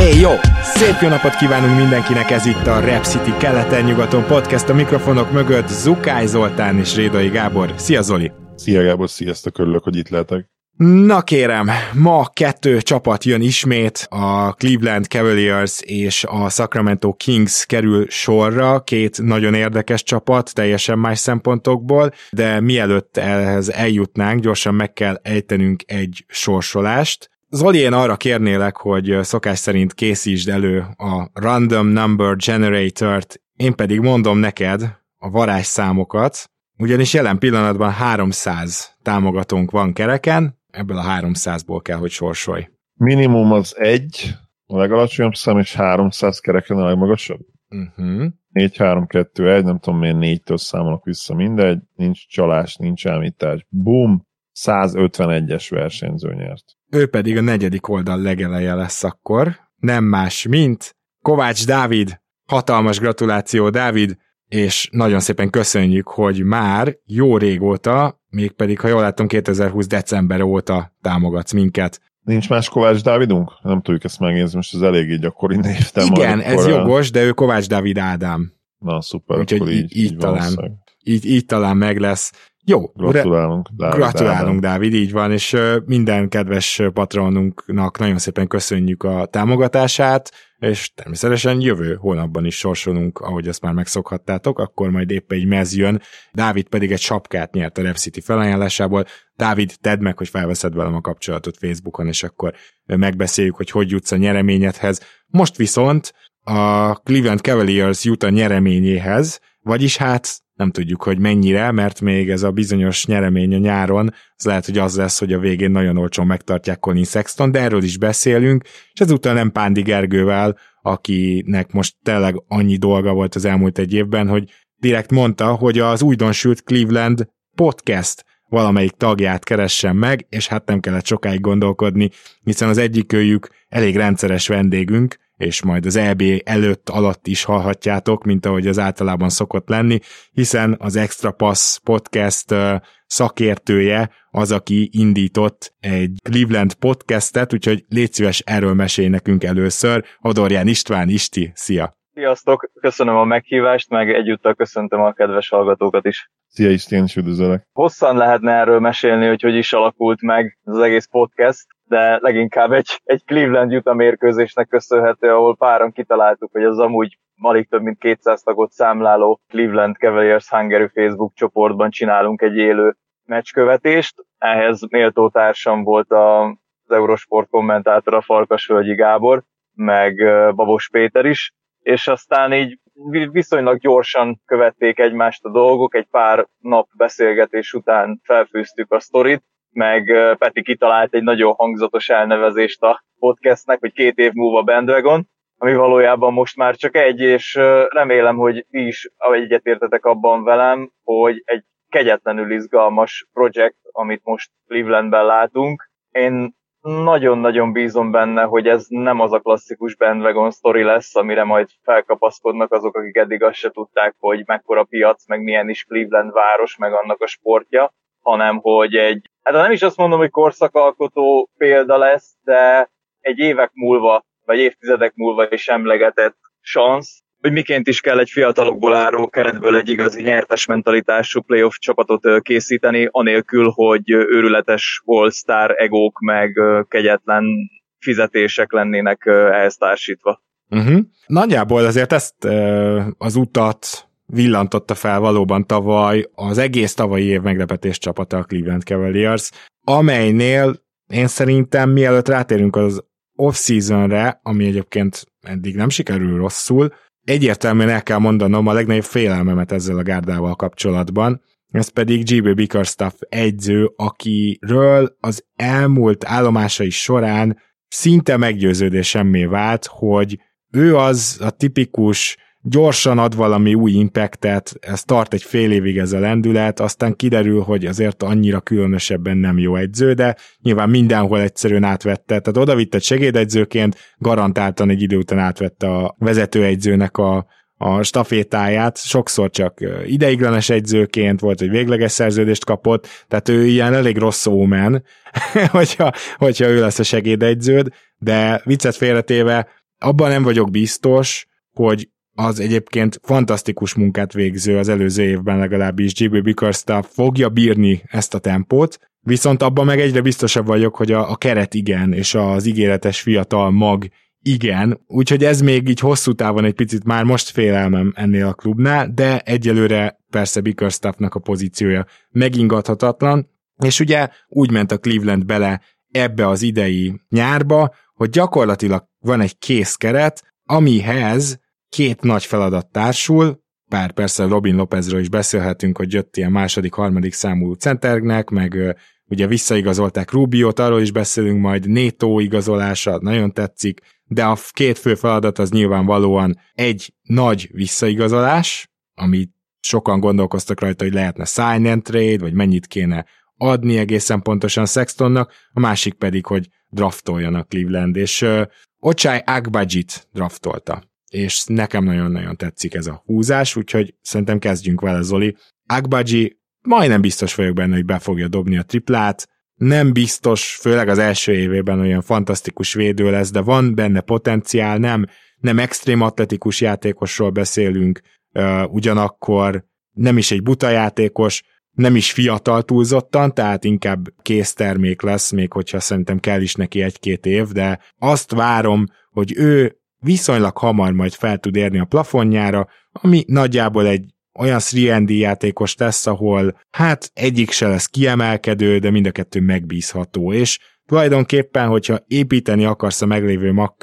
Hey, jó! Szép jó napot kívánunk mindenkinek, ez itt a Rap City keleten-nyugaton podcast a mikrofonok mögött Zukály Zoltán és Rédai Gábor. Szia Zoli! Szia Gábor, sziasztok, örülök, hogy itt lehetek. Na kérem, ma kettő csapat jön ismét, a Cleveland Cavaliers és a Sacramento Kings kerül sorra, két nagyon érdekes csapat, teljesen más szempontokból, de mielőtt ehhez eljutnánk, gyorsan meg kell ejtenünk egy sorsolást. Zoli, én arra kérnélek, hogy szokás szerint készítsd elő a Random Number Generator-t, én pedig mondom neked a varázsszámokat, ugyanis jelen pillanatban 300 támogatónk van kereken, ebből a 300-ból kell, hogy sorsolj. Minimum az egy, a legalacsonyabb szám, és 300 kereken a legmagasabb? Uh-huh. 4, 3, 2, 1, nem tudom miért négytől számolok vissza, mindegy, nincs csalás, nincs ámítás. Boom! 151-es versenyző nyert. Ő pedig a negyedik oldal legeleje lesz akkor. Nem más, mint Kovács Dávid. Hatalmas gratuláció, Dávid, és nagyon szépen köszönjük, hogy már jó régóta, mégpedig, ha jól látom, 2020 december óta támogatsz minket. Nincs más Kovács Dávidunk? Nem tudjuk ezt megnézni, most ez eléggé gyakori név. Igen, ez korán. jogos, de ő Kovács Dávid Ádám. Na, szuper. Úgyhogy így, így, így, talán, így, így talán meg lesz. Jó. Gratulálunk, Dávid. Gratulálunk, Dávid, így van, és minden kedves patronunknak nagyon szépen köszönjük a támogatását, és természetesen jövő hónapban is sorsolunk, ahogy azt már megszokhattátok, akkor majd épp egy mez jön. Dávid pedig egy sapkát nyert a Rep City felajánlásából. Dávid, tedd meg, hogy felveszed velem a kapcsolatot Facebookon, és akkor megbeszéljük, hogy hogy jutsz a nyereményedhez. Most viszont a Cleveland Cavaliers jut a nyereményéhez, vagyis hát nem tudjuk, hogy mennyire, mert még ez a bizonyos nyeremény a nyáron, az lehet, hogy az lesz, hogy a végén nagyon olcsón megtartják Colin Sexton, de erről is beszélünk, és ezúttal nem Pándi Gergővel, akinek most tényleg annyi dolga volt az elmúlt egy évben, hogy direkt mondta, hogy az újdonsült Cleveland podcast valamelyik tagját keressen meg, és hát nem kellett sokáig gondolkodni, hiszen az egyikőjük elég rendszeres vendégünk, és majd az EB előtt alatt is hallhatjátok, mint ahogy az általában szokott lenni, hiszen az Extra Pass podcast szakértője az, aki indított egy Cleveland podcastet, úgyhogy légy szíves, erről mesélj nekünk először. Adorján István, Isti, szia! Sziasztok, köszönöm a meghívást, meg egyúttal köszöntöm a kedves hallgatókat is. Szia Isten, is üdvözlök. Hosszan lehetne erről mesélni, hogy hogy is alakult meg az egész podcast, de leginkább egy, egy Cleveland Utah mérkőzésnek köszönhető, ahol páran kitaláltuk, hogy az amúgy alig több mint 200 tagot számláló Cleveland Cavaliers Hungary Facebook csoportban csinálunk egy élő meccskövetést. Ehhez méltó társam volt a, az Eurosport kommentátora Farkasvölgyi Gábor, meg Babos Péter is, és aztán így viszonylag gyorsan követték egymást a dolgok, egy pár nap beszélgetés után felfűztük a sztorit, meg Peti kitalált egy nagyon hangzatos elnevezést a podcastnek, hogy két év múlva Bandwagon, ami valójában most már csak egy, és remélem, hogy ti is egyetértetek abban velem, hogy egy kegyetlenül izgalmas projekt, amit most Clevelandben látunk. Én nagyon-nagyon bízom benne, hogy ez nem az a klasszikus bandwagon story lesz, amire majd felkapaszkodnak azok, akik eddig azt se tudták, hogy mekkora piac, meg milyen is Cleveland város, meg annak a sportja, hanem hogy egy, hát nem is azt mondom, hogy korszakalkotó példa lesz, de egy évek múlva, vagy évtizedek múlva is emlegetett szansz, hogy miként is kell egy fiatalokból álló keretből egy igazi nyertes mentalitású playoff csapatot készíteni, anélkül, hogy őrületes all-star egók meg kegyetlen fizetések lennének ehhez társítva. Uh-huh. Nagyjából azért ezt az utat villantotta fel valóban tavaly az egész tavalyi év meglepetés csapata a Cleveland Cavaliers, amelynél én szerintem mielőtt rátérünk az off-seasonre, ami egyébként eddig nem sikerül rosszul, egyértelműen el kell mondanom a legnagyobb félelmemet ezzel a gárdával kapcsolatban, ez pedig G.B. Bickerstaff egyző, akiről az elmúlt állomásai során szinte meggyőződésemmé vált, hogy ő az a tipikus gyorsan ad valami új impactet, ez tart egy fél évig ez a lendület, aztán kiderül, hogy azért annyira különösebben nem jó edző, de nyilván mindenhol egyszerűen átvette, tehát oda vitt egy segédegyzőként, garantáltan egy idő után átvette a vezetőegyzőnek a, a stafétáját, sokszor csak ideiglenes egyzőként volt, hogy végleges szerződést kapott, tehát ő ilyen elég rossz ómen, hogyha, hogyha ő lesz a segédegyződ, de viccet félretéve abban nem vagyok biztos, hogy az egyébként fantasztikus munkát végző az előző évben legalábbis J.B. Bickerstaff fogja bírni ezt a tempót, viszont abban meg egyre biztosabb vagyok, hogy a, a keret igen, és az ígéretes fiatal mag igen, úgyhogy ez még így hosszú távon egy picit már most félelmem ennél a klubnál, de egyelőre persze Bickerstaffnak a pozíciója megingathatatlan, és ugye úgy ment a Cleveland bele ebbe az idei nyárba, hogy gyakorlatilag van egy kész keret, amihez két nagy feladat társul, bár persze Robin Lopezről is beszélhetünk, hogy jött ilyen második, harmadik számú centernek, meg ugye visszaigazolták Rubiot, arról is beszélünk majd, Néto igazolása nagyon tetszik, de a két fő feladat az nyilvánvalóan egy nagy visszaigazolás, ami sokan gondolkoztak rajta, hogy lehetne sign and trade, vagy mennyit kéne adni egészen pontosan Sextonnak, a másik pedig, hogy draftoljon a Cleveland, és uh, Ochai Agbajit draftolta és nekem nagyon-nagyon tetszik ez a húzás, úgyhogy szerintem kezdjünk vele, Zoli. Agbaji majdnem biztos vagyok benne, hogy be fogja dobni a triplát, nem biztos, főleg az első évében olyan fantasztikus védő lesz, de van benne potenciál, nem, nem extrém atletikus játékosról beszélünk, ugyanakkor nem is egy buta játékos, nem is fiatal túlzottan, tehát inkább késztermék lesz, még hogyha szerintem kell is neki egy-két év, de azt várom, hogy ő viszonylag hamar majd fel tud érni a plafonjára, ami nagyjából egy olyan 3 játékos lesz, ahol hát egyik se lesz kiemelkedő, de mind a kettő megbízható, és tulajdonképpen, hogyha építeni akarsz a meglévő mag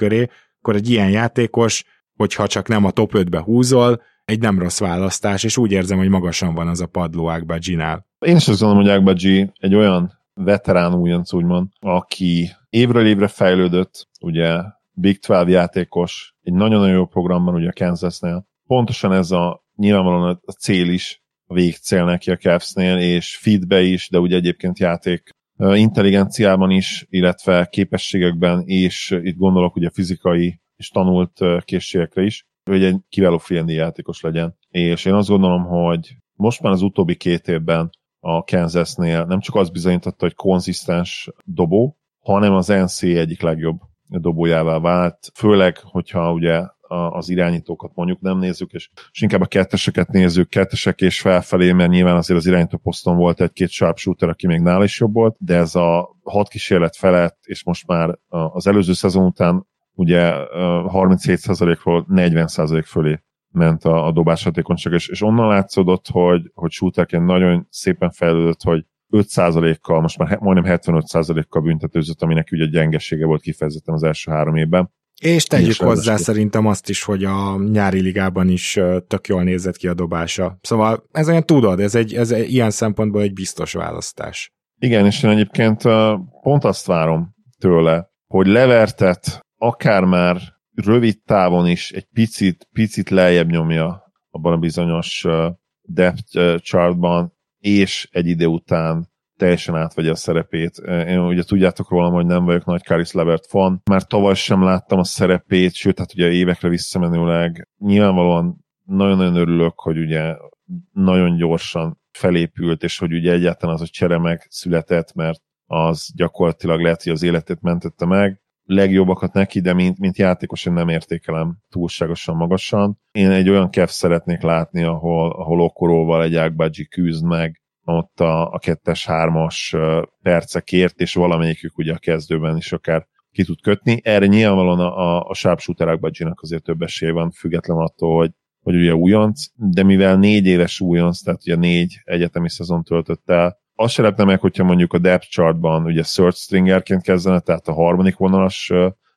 akkor egy ilyen játékos, hogyha csak nem a top 5-be húzol, egy nem rossz választás, és úgy érzem, hogy magasan van az a padló Ágbadzsinál. Én is azt gondolom, hogy Ágbadzsi egy olyan veterán újonc, úgymond, aki évről évre fejlődött, ugye Big 12 játékos, egy nagyon-nagyon jó programban ugye a Kansasnél. Pontosan ez a nyilvánvalóan a cél is, a végcél neki a Cavsnél, és feedbe is, de ugye egyébként játék intelligenciában is, illetve képességekben, és itt gondolok ugye fizikai és tanult készségekre is, hogy egy kiváló friendi játékos legyen. És én azt gondolom, hogy most már az utóbbi két évben a Kansasnél nem csak az bizonyította, hogy konzisztens dobó, hanem az NC egyik legjobb dobójává vált, főleg, hogyha ugye az irányítókat mondjuk nem nézzük, és, és inkább a ketteseket nézzük, kettesek és felfelé, mert nyilván azért az irányító poszton volt egy-két sharpshooter, aki még nála is jobb volt, de ez a hat kísérlet felett, és most már az előző szezon után ugye 37%-ról 40% fölé ment a, a dobás hatékonyság, és, és onnan látszódott, hogy, hogy shooterként nagyon szépen fejlődött, hogy 5%-kal, most már majdnem 75%-kal büntetőzött, aminek ugye gyengesége volt kifejezetten az első három évben. És tegyük és hozzá szerintem azt is, hogy a nyári ligában is tök jól nézett ki a dobása. Szóval ez olyan tudod, ez egy, ez egy, ilyen szempontból egy biztos választás. Igen, és én egyébként pont azt várom tőle, hogy levertet akár már rövid távon is egy picit, picit lejjebb nyomja abban a bizonyos depth chartban, és egy ide után teljesen átvegye a szerepét. Én ugye tudjátok róla, hogy nem vagyok nagy Karis Levert fan. Már tavaly sem láttam a szerepét, sőt, hát ugye évekre visszamenőleg nyilvánvalóan nagyon-nagyon örülök, hogy ugye nagyon gyorsan felépült, és hogy ugye egyáltalán az a csere meg született, mert az gyakorlatilag lehet, hogy az életét mentette meg. Legjobbakat neki, de mint, mint játékos én nem értékelem túlságosan magasan. Én egy olyan kev szeretnék látni, ahol, ahol Okoróval egy Ágbágyi küzd meg, ott a, a kettes, hármas percekért, és valamelyikük ugye a kezdőben is akár ki tud kötni. Erre nyilvánvalóan a, a, a sharpshooter Agbajinak azért több esély van, független attól, hogy, hogy ugye újonc, de mivel négy éves újonc, tehát ugye négy egyetemi szezon töltött el, azt se lehetne meg, hogyha mondjuk a depth chartban ugye search stringerként kezdene, tehát a harmadik vonalas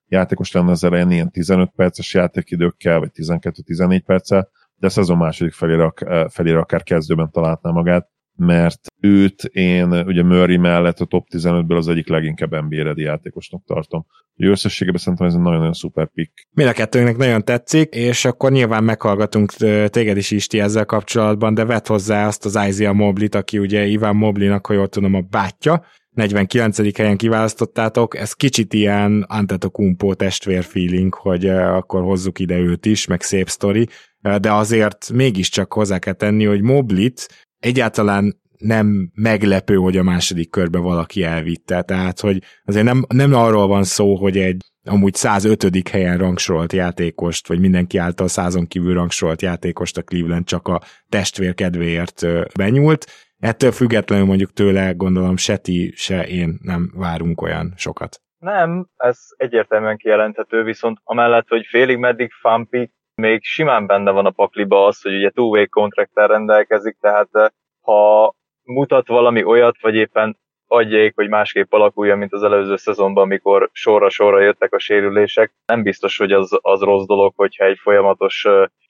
játékos lenne az elején ilyen 15 perces játékidőkkel, vagy 12-14 perccel, de a szezon második felére, felére akár kezdőben találná magát mert őt én ugye Murray mellett a top 15-ből az egyik leginkább NBA játékosnak tartom. Ugye összességében szerintem ez egy nagyon-nagyon szuper pick. Mind a kettőnknek nagyon tetszik, és akkor nyilván meghallgatunk téged is Isti ezzel kapcsolatban, de vett hozzá azt az Isaiah Moblit, aki ugye Ivan Moblinak, ha jól tudom, a bátyja, 49. helyen kiválasztottátok, ez kicsit ilyen Antetokumpo testvér feeling, hogy akkor hozzuk ide őt is, meg szép sztori, de azért mégiscsak hozzá kell tenni, hogy Moblit egyáltalán nem meglepő, hogy a második körbe valaki elvitte. Tehát, hogy azért nem, nem arról van szó, hogy egy amúgy 105. helyen rangsorolt játékost, vagy mindenki által százon kívül rangsorolt játékost a Cleveland csak a testvér kedvéért benyúlt. Ettől függetlenül mondjuk tőle gondolom se ti, se én nem várunk olyan sokat. Nem, ez egyértelműen kijelenthető, viszont amellett, hogy félig meddig Fampi még simán benne van a pakliba az, hogy ugye two-way contracttel rendelkezik, tehát ha mutat valami olyat, vagy éppen adjék, hogy másképp alakuljon, mint az előző szezonban, amikor sorra-sorra jöttek a sérülések. Nem biztos, hogy az, az rossz dolog, hogyha egy folyamatos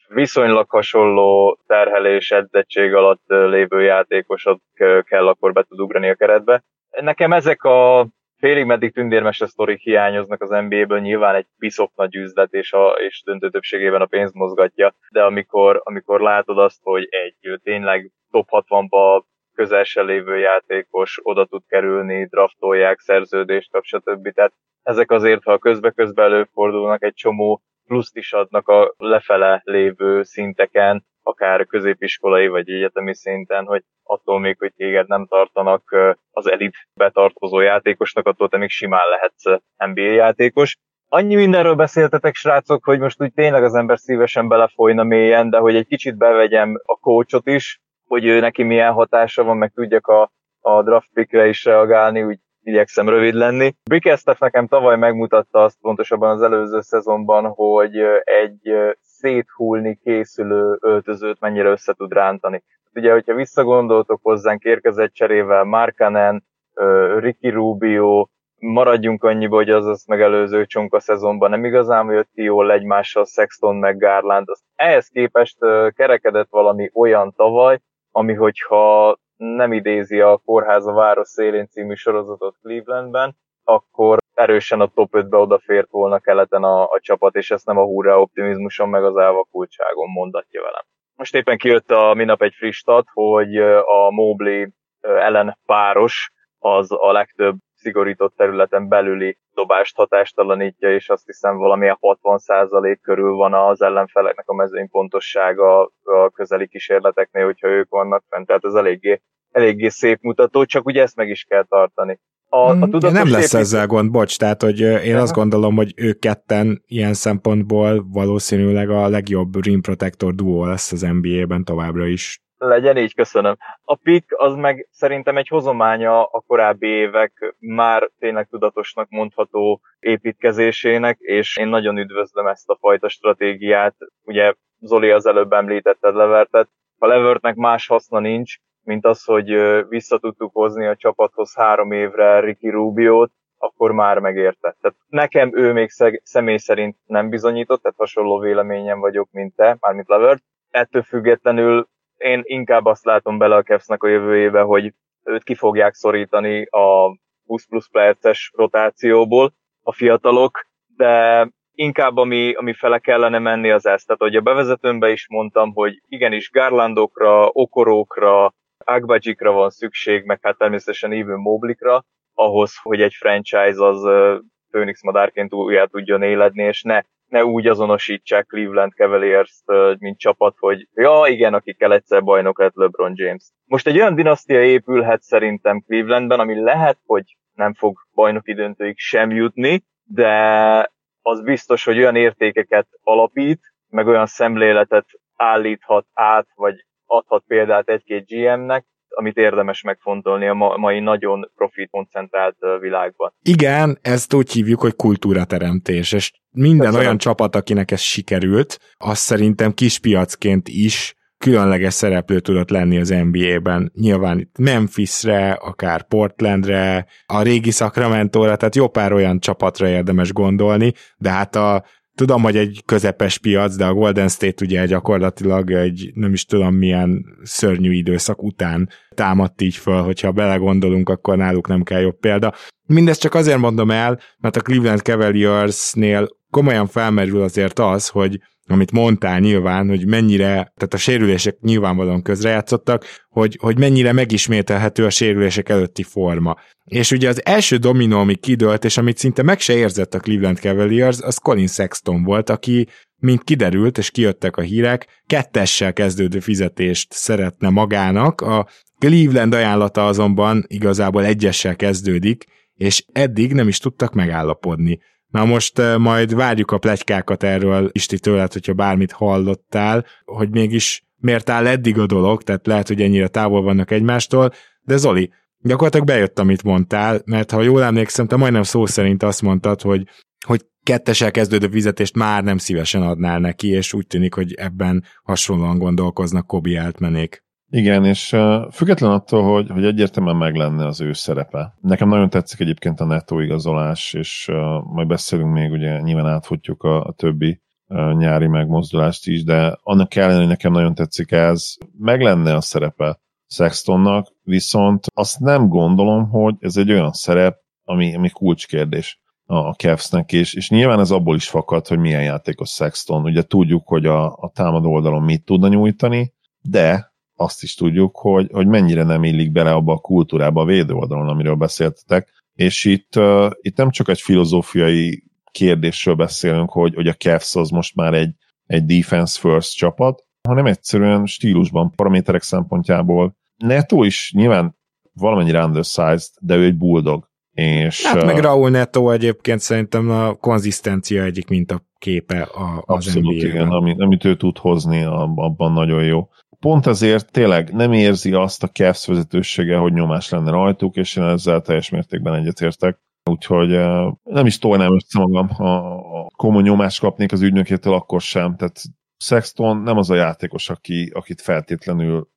viszonylag hasonló terhelés, edzettség alatt lévő játékosot kell akkor be tud ugrani a keretbe. Nekem ezek a félig meddig tündérmese sztorik hiányoznak az NBA-ből, nyilván egy piszok nagy üzlet, és, a, és döntő többségében a pénz mozgatja, de amikor, amikor látod azt, hogy egy tényleg top 60-ba közel lévő játékos oda tud kerülni, draftolják, szerződést kap, stb. Tehát ezek azért, ha közbe-közbe előfordulnak, egy csomó pluszt is adnak a lefele lévő szinteken, akár középiskolai vagy egyetemi szinten, hogy attól még, hogy téged nem tartanak az elit betartozó játékosnak, attól te még simán lehetsz NBA játékos. Annyi mindenről beszéltetek, srácok, hogy most úgy tényleg az ember szívesen belefolyna mélyen, de hogy egy kicsit bevegyem a coachot is, hogy ő neki milyen hatása van, meg tudjak a, a draft pickre is reagálni, úgy igyekszem rövid lenni. Bickerstaff nekem tavaly megmutatta azt pontosabban az előző szezonban, hogy egy széthullni készülő öltözőt mennyire össze tud rántani. Ugye, hogyha visszagondoltok hozzánk, érkezett cserével Markanen, Ricky Rubio, maradjunk annyiba, hogy az az megelőző csonka szezonban nem igazán jött ki jól egymással Sexton meg Garland. Az ehhez képest kerekedett valami olyan tavaly, ami hogyha nem idézi a Kórháza Város szélén című sorozatot Clevelandben, akkor erősen a top 5-be odafért volna keleten a, a csapat, és ezt nem a hurrá optimizmuson, meg az elvakultságon mondatja velem. Most éppen kijött a minap egy friss stat, hogy a Mobley ellen páros az a legtöbb szigorított területen belüli dobást hatástalanítja, és azt hiszem valamilyen 60% körül van az ellenfeleknek a mezőny pontossága a közeli kísérleteknél, hogyha ők vannak fent, tehát ez eléggé, eléggé szép mutató, csak ugye ezt meg is kell tartani. A, a mm, nem lesz épít... ezzel gond, bocs, tehát hogy én azt gondolom, hogy ők ketten ilyen szempontból valószínűleg a legjobb rim protector duo lesz az NBA-ben továbbra is. Legyen így, köszönöm. A pick az meg szerintem egy hozománya a korábbi évek már tényleg tudatosnak mondható építkezésének, és én nagyon üdvözlöm ezt a fajta stratégiát. Ugye Zoli az előbb említetted Levertet, ha Levertnek más haszna nincs, mint az, hogy vissza tudtuk hozni a csapathoz három évre Ricky Rubiót, akkor már megérte. Tehát nekem ő még személy szerint nem bizonyított, tehát hasonló véleményem vagyok, mint te, mármint Levert. Ettől függetlenül én inkább azt látom bele a Kevsnek a jövőjébe, hogy őt ki fogják szorítani a 20 plusz perces rotációból a fiatalok, de inkább ami, ami fele kellene menni az ez. Tehát, hogy a bevezetőmben is mondtam, hogy igenis Garlandokra, Okorókra, Agbajikra van szükség, meg hát természetesen Even Moblikra, ahhoz, hogy egy franchise az Phoenix madárként újjá tudjon éledni, és ne ne úgy azonosítsák Cleveland cavaliers mint csapat, hogy ja, igen, akikkel egyszer bajnok lett LeBron James. Most egy olyan dinasztia épülhet szerintem Clevelandben, ami lehet, hogy nem fog bajnoki döntőig sem jutni, de az biztos, hogy olyan értékeket alapít, meg olyan szemléletet állíthat át, vagy adhat példát egy-két GM-nek, amit érdemes megfontolni a mai nagyon profit koncentrált világban. Igen, ezt úgy hívjuk, hogy kultúrateremtés, és minden Köszönöm. olyan csapat, akinek ez sikerült, az szerintem kispiacként is különleges szereplő tudott lenni az NBA-ben. Nyilván itt Memphisre, akár Portlandre, a régi Sacramento-ra, tehát jó pár olyan csapatra érdemes gondolni, de hát a tudom, hogy egy közepes piac, de a Golden State ugye gyakorlatilag egy nem is tudom milyen szörnyű időszak után támadt így föl, hogyha belegondolunk, akkor náluk nem kell jobb példa. Mindezt csak azért mondom el, mert a Cleveland Cavaliersnél komolyan felmerül azért az, hogy amit mondtál nyilván, hogy mennyire, tehát a sérülések nyilvánvalóan közrejátszottak, hogy, hogy mennyire megismételhető a sérülések előtti forma. És ugye az első dominó, ami kidőlt, és amit szinte meg se érzett a Cleveland Cavaliers, az Colin Sexton volt, aki mint kiderült, és kijöttek a hírek, kettessel kezdődő fizetést szeretne magának, a Cleveland ajánlata azonban igazából egyessel kezdődik, és eddig nem is tudtak megállapodni. Na most eh, majd várjuk a plegykákat erről, Isti tőled, hogyha bármit hallottál, hogy mégis miért áll eddig a dolog, tehát lehet, hogy ennyire távol vannak egymástól, de Zoli, gyakorlatilag bejött, amit mondtál, mert ha jól emlékszem, te majdnem szó szerint azt mondtad, hogy, hogy kettesel kezdődő fizetést már nem szívesen adnál neki, és úgy tűnik, hogy ebben hasonlóan gondolkoznak Kobi eltmenék. Igen, és független attól, hogy, hogy egyértelműen meg lenne az ő szerepe. Nekem nagyon tetszik egyébként a netto igazolás, és majd beszélünk még, ugye nyilván átfutjuk a, a többi nyári megmozdulást is, de annak ellenére, hogy nekem nagyon tetszik ez, meg lenne a szerepe Sextonnak, viszont azt nem gondolom, hogy ez egy olyan szerep, ami, ami kulcskérdés a Cavsnek, és, és nyilván ez abból is fakad, hogy milyen játékos Sexton. Ugye tudjuk, hogy a, a támadó oldalon mit tudna nyújtani, de azt is tudjuk, hogy, hogy mennyire nem illik bele abba a kultúrába a védő oldalon, amiről beszéltetek, és itt, uh, itt nem csak egy filozófiai kérdésről beszélünk, hogy, hogy a Cavs az most már egy, egy defense first csapat, hanem egyszerűen stílusban, paraméterek szempontjából. Neto is nyilván valamennyire undersized, de ő egy bulldog. És, hát meg Raúl Neto egyébként szerintem a konzisztencia egyik mint a képe a, az Abszolút, igen, amit, amit ő tud hozni, abban nagyon jó pont ezért tényleg nem érzi azt a Cavs vezetősége, hogy nyomás lenne rajtuk, és én ezzel teljes mértékben egyetértek. Úgyhogy nem is tolnám össze magam, ha komoly nyomást kapnék az ügynökétől, akkor sem. Tehát Sexton nem az a játékos, aki, akit feltétlenül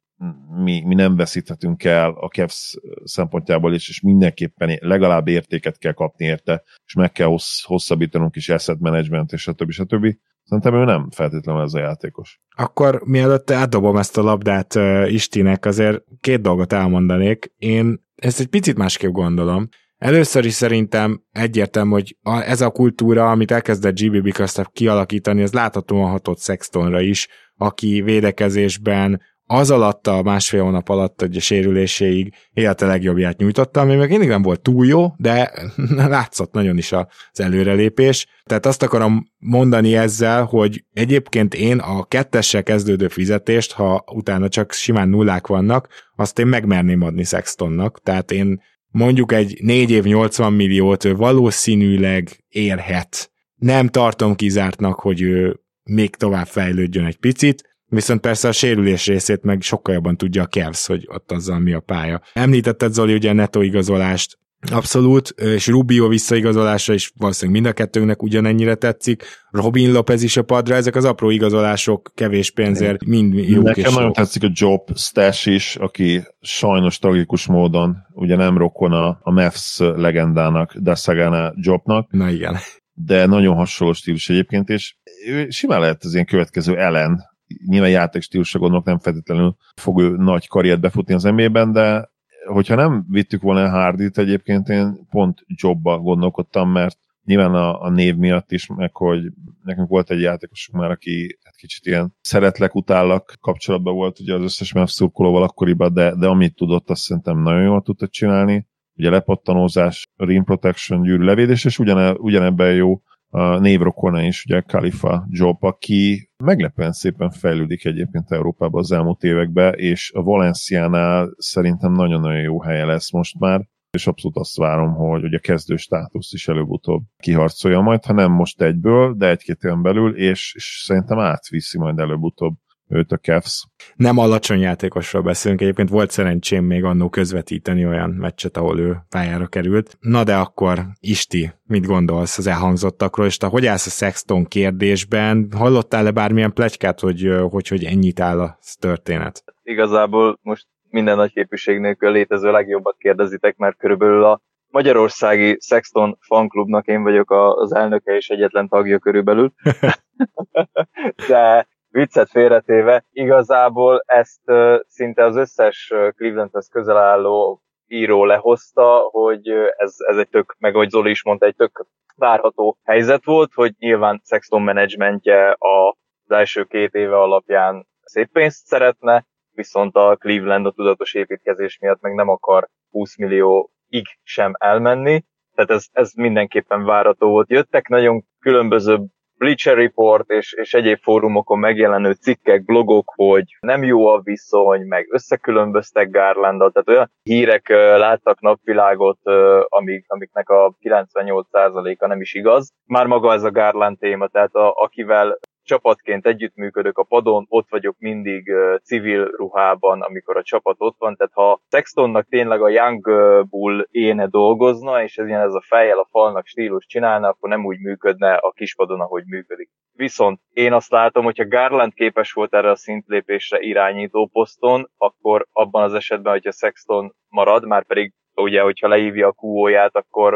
mi, mi nem veszíthetünk el a Cavs szempontjából is, és mindenképpen legalább értéket kell kapni érte, és meg kell hossz, hosszabbítanunk is asset management, és stb. stb. Szerintem ő nem feltétlenül ez a játékos. Akkor mielőtt átdobom ezt a labdát uh, Istinek, azért két dolgot elmondanék. Én ezt egy picit másképp gondolom. Először is szerintem egyértelmű, hogy a, ez a kultúra, amit elkezdett GB Bickerstaff kialakítani, az láthatóan hatott Sextonra is, aki védekezésben az alatt a másfél hónap alatt hogy a sérüléséig élete legjobbját nyújtotta, ami meg mindig nem volt túl jó, de látszott nagyon is az előrelépés. Tehát azt akarom mondani ezzel, hogy egyébként én a kettessel kezdődő fizetést, ha utána csak simán nullák vannak, azt én megmerném adni Sextonnak. Tehát én mondjuk egy 4 év 80 milliót ő valószínűleg érhet. Nem tartom kizártnak, hogy ő még tovább fejlődjön egy picit, Viszont persze a sérülés részét meg sokkal jobban tudja a Cavs, hogy ott azzal mi a pálya. Említetted Zoli ugye a netto igazolást, Abszolút, és Rubio visszaigazolása is valószínűleg mind a kettőnknek ugyanennyire tetszik. Robin Lopez is a padra, ezek az apró igazolások, kevés pénzért, mind jók Nekem és nagyon tetszik a Job Stash is, aki sajnos tragikus módon, ugye nem rokon a, a Mavs legendának, Dasagana Jobnak. Na igen. De nagyon hasonló stílus egyébként, és ő simán lehet az ilyen következő ellen nyilván játékstílusra gondolok, nem feltétlenül fog ő nagy karriert befutni az NBA-ben, de hogyha nem vittük volna Hardit, egyébként én pont jobba gondolkodtam, mert nyilván a, a név miatt is, meg hogy nekünk volt egy játékosunk már, aki hát kicsit ilyen szeretlek, utállak kapcsolatban volt ugye az összes Mavs szurkolóval akkoriban, de, de amit tudott, azt szerintem nagyon jól tudta csinálni. Ugye lepattanózás, rim protection, gyűrű levédés, és ugyane, ugyanebben jó a névrokona is, ugye Khalifa Job, aki meglepően szépen fejlődik egyébként Európában az elmúlt években, és a Valenciánál szerintem nagyon-nagyon jó helye lesz most már, és abszolút azt várom, hogy, hogy a kezdő státuszt is előbb-utóbb kiharcolja majd, ha nem most egyből, de egy-két éven belül, és, és szerintem átviszi majd előbb-utóbb őt a Cavs. Nem alacsony játékosról beszélünk, egyébként volt szerencsém még annó közvetíteni olyan meccset, ahol ő pályára került. Na de akkor Isti, mit gondolsz az elhangzottakról, és te hogy állsz a Sexton kérdésben? Hallottál-e bármilyen plegykát, hogy, hogy, hogy ennyit áll a történet? Igazából most minden nagy képviség nélkül létező legjobbat kérdezitek, mert körülbelül a Magyarországi Sexton fanklubnak én vagyok az elnöke és egyetlen tagja körülbelül. De viccet félretéve, igazából ezt szinte az összes Clevelandhez közel álló író lehozta, hogy ez, ez egy tök, meg ahogy Zoli is mondta, egy tök várható helyzet volt, hogy nyilván Sexton menedzsmentje az első két éve alapján szép pénzt szeretne, viszont a Cleveland a tudatos építkezés miatt meg nem akar 20 millió ig sem elmenni, tehát ez, ez mindenképpen várható volt. Jöttek nagyon különböző Bleacher Report és, és egyéb fórumokon megjelenő cikkek, blogok, hogy nem jó a viszony, meg összekülönböztek Garlandat, tehát olyan hírek láttak napvilágot, amik, amiknek a 98%-a nem is igaz. Már maga ez a Garland téma, tehát a, akivel csapatként együttműködök a padon, ott vagyok mindig civil ruhában, amikor a csapat ott van, tehát ha Sextonnak tényleg a Young Bull éne dolgozna, és ez ilyen ez a fejjel a falnak stílus csinálna, akkor nem úgy működne a kispadon, ahogy működik. Viszont én azt látom, hogyha Garland képes volt erre a szintlépésre irányító poszton, akkor abban az esetben, hogyha Sexton marad, már pedig ugye, hogyha leívja a QO-ját, akkor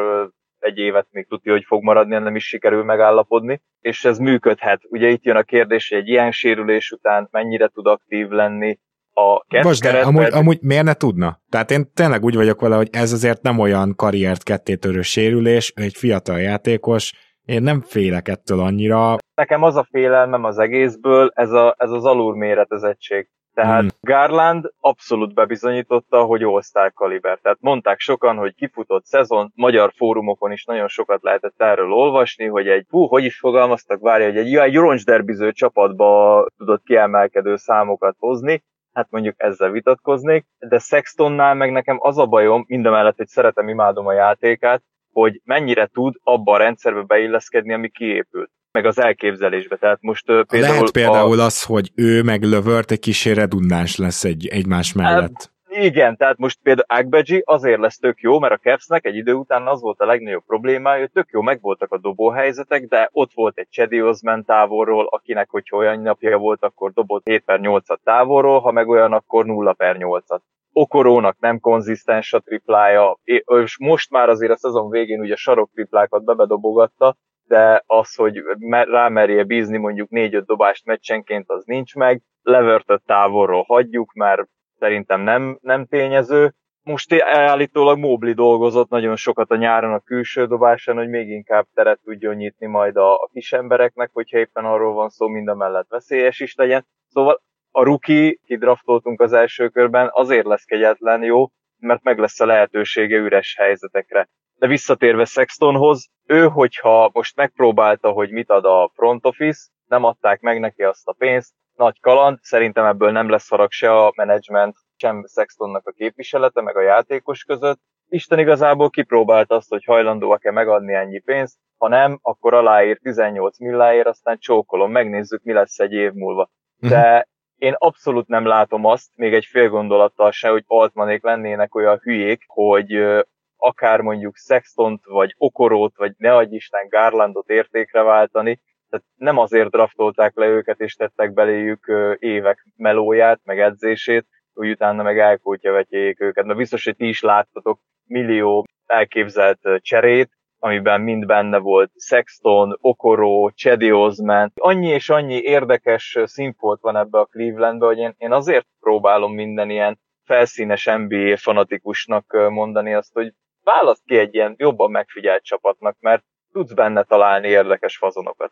egy évet még tudja, hogy fog maradni, nem is sikerül megállapodni, és ez működhet. Ugye itt jön a kérdés, hogy egy ilyen sérülés után mennyire tud aktív lenni, a Most de amúgy, amúgy miért ne tudna? Tehát én tényleg úgy vagyok vele, hogy ez azért nem olyan karriert kettétörő sérülés, egy fiatal játékos, én nem félek ettől annyira. Nekem az a félelmem az egészből, ez, a, ez az alulméretezettség. Tehát hmm. Garland abszolút bebizonyította, hogy all kaliber. Tehát mondták sokan, hogy kifutott szezon, magyar fórumokon is nagyon sokat lehetett erről olvasni, hogy egy, hú, hogy is fogalmaztak, várja, hogy egy, egy roncsderbiző csapatba tudott kiemelkedő számokat hozni, hát mondjuk ezzel vitatkoznék, de Sextonnál meg nekem az a bajom, mindemellett, hogy szeretem, imádom a játékát, hogy mennyire tud abba a rendszerbe beilleszkedni, ami kiépült meg az elképzelésbe. Tehát most uh, például... Lehet például a... az, hogy ő meg Lövört egy kicsi redundáns lesz egy, egymás mellett. Hát, igen, tehát most például Agbeji azért lesz tök jó, mert a Cavsnek egy idő után az volt a legnagyobb problémája, hogy tök jó megvoltak a dobóhelyzetek, de ott volt egy Chedi Osman távolról, akinek, hogyha olyan napja volt, akkor dobott 7 per 8-at távolról, ha meg olyan, akkor 0 per 8-at. Okorónak nem konzisztens a triplája, és most már azért a szezon végén ugye sarok triplákat bebedobogatta, de az, hogy rámerje bízni mondjuk 4-5 dobást meccsenként, az nincs meg. Levertött távolról hagyjuk, mert szerintem nem, nem tényező. Most állítólag Mobli dolgozott nagyon sokat a nyáron a külső dobásán, hogy még inkább teret tudjon nyitni majd a, a kis embereknek, hogyha éppen arról van szó, mind a mellett veszélyes is legyen. Szóval a ruki, kidraftoltunk az első körben, azért lesz kegyetlen jó, mert meg lesz a lehetősége üres helyzetekre. De visszatérve Sextonhoz, ő, hogyha most megpróbálta, hogy mit ad a front office, nem adták meg neki azt a pénzt, nagy kaland, szerintem ebből nem lesz harag se a menedzsment, sem Sextonnak a képviselete, meg a játékos között. Isten igazából kipróbált azt, hogy hajlandóak-e megadni ennyi pénzt, ha nem, akkor aláír 18 milláért, aztán csókolom, megnézzük, mi lesz egy év múlva. Mhm. De én abszolút nem látom azt, még egy fél gondolattal se, hogy Altmanék lennének olyan hülyék, hogy akár mondjuk Sextont, vagy Okorót, vagy ne adj Isten Garlandot értékre váltani, tehát nem azért draftolták le őket, és tettek beléjük évek melóját, meg edzését, hogy utána meg elkótyavetjék őket. Na biztos, hogy ti is láttatok millió elképzelt cserét, amiben mind benne volt Sexton, Okoro, Chedi Osman. Annyi és annyi érdekes színfolt van ebbe a Clevelandbe, hogy én, én azért próbálom minden ilyen felszínes NBA fanatikusnak mondani azt, hogy választ ki egy ilyen jobban megfigyelt csapatnak, mert tudsz benne találni érdekes fazonokat.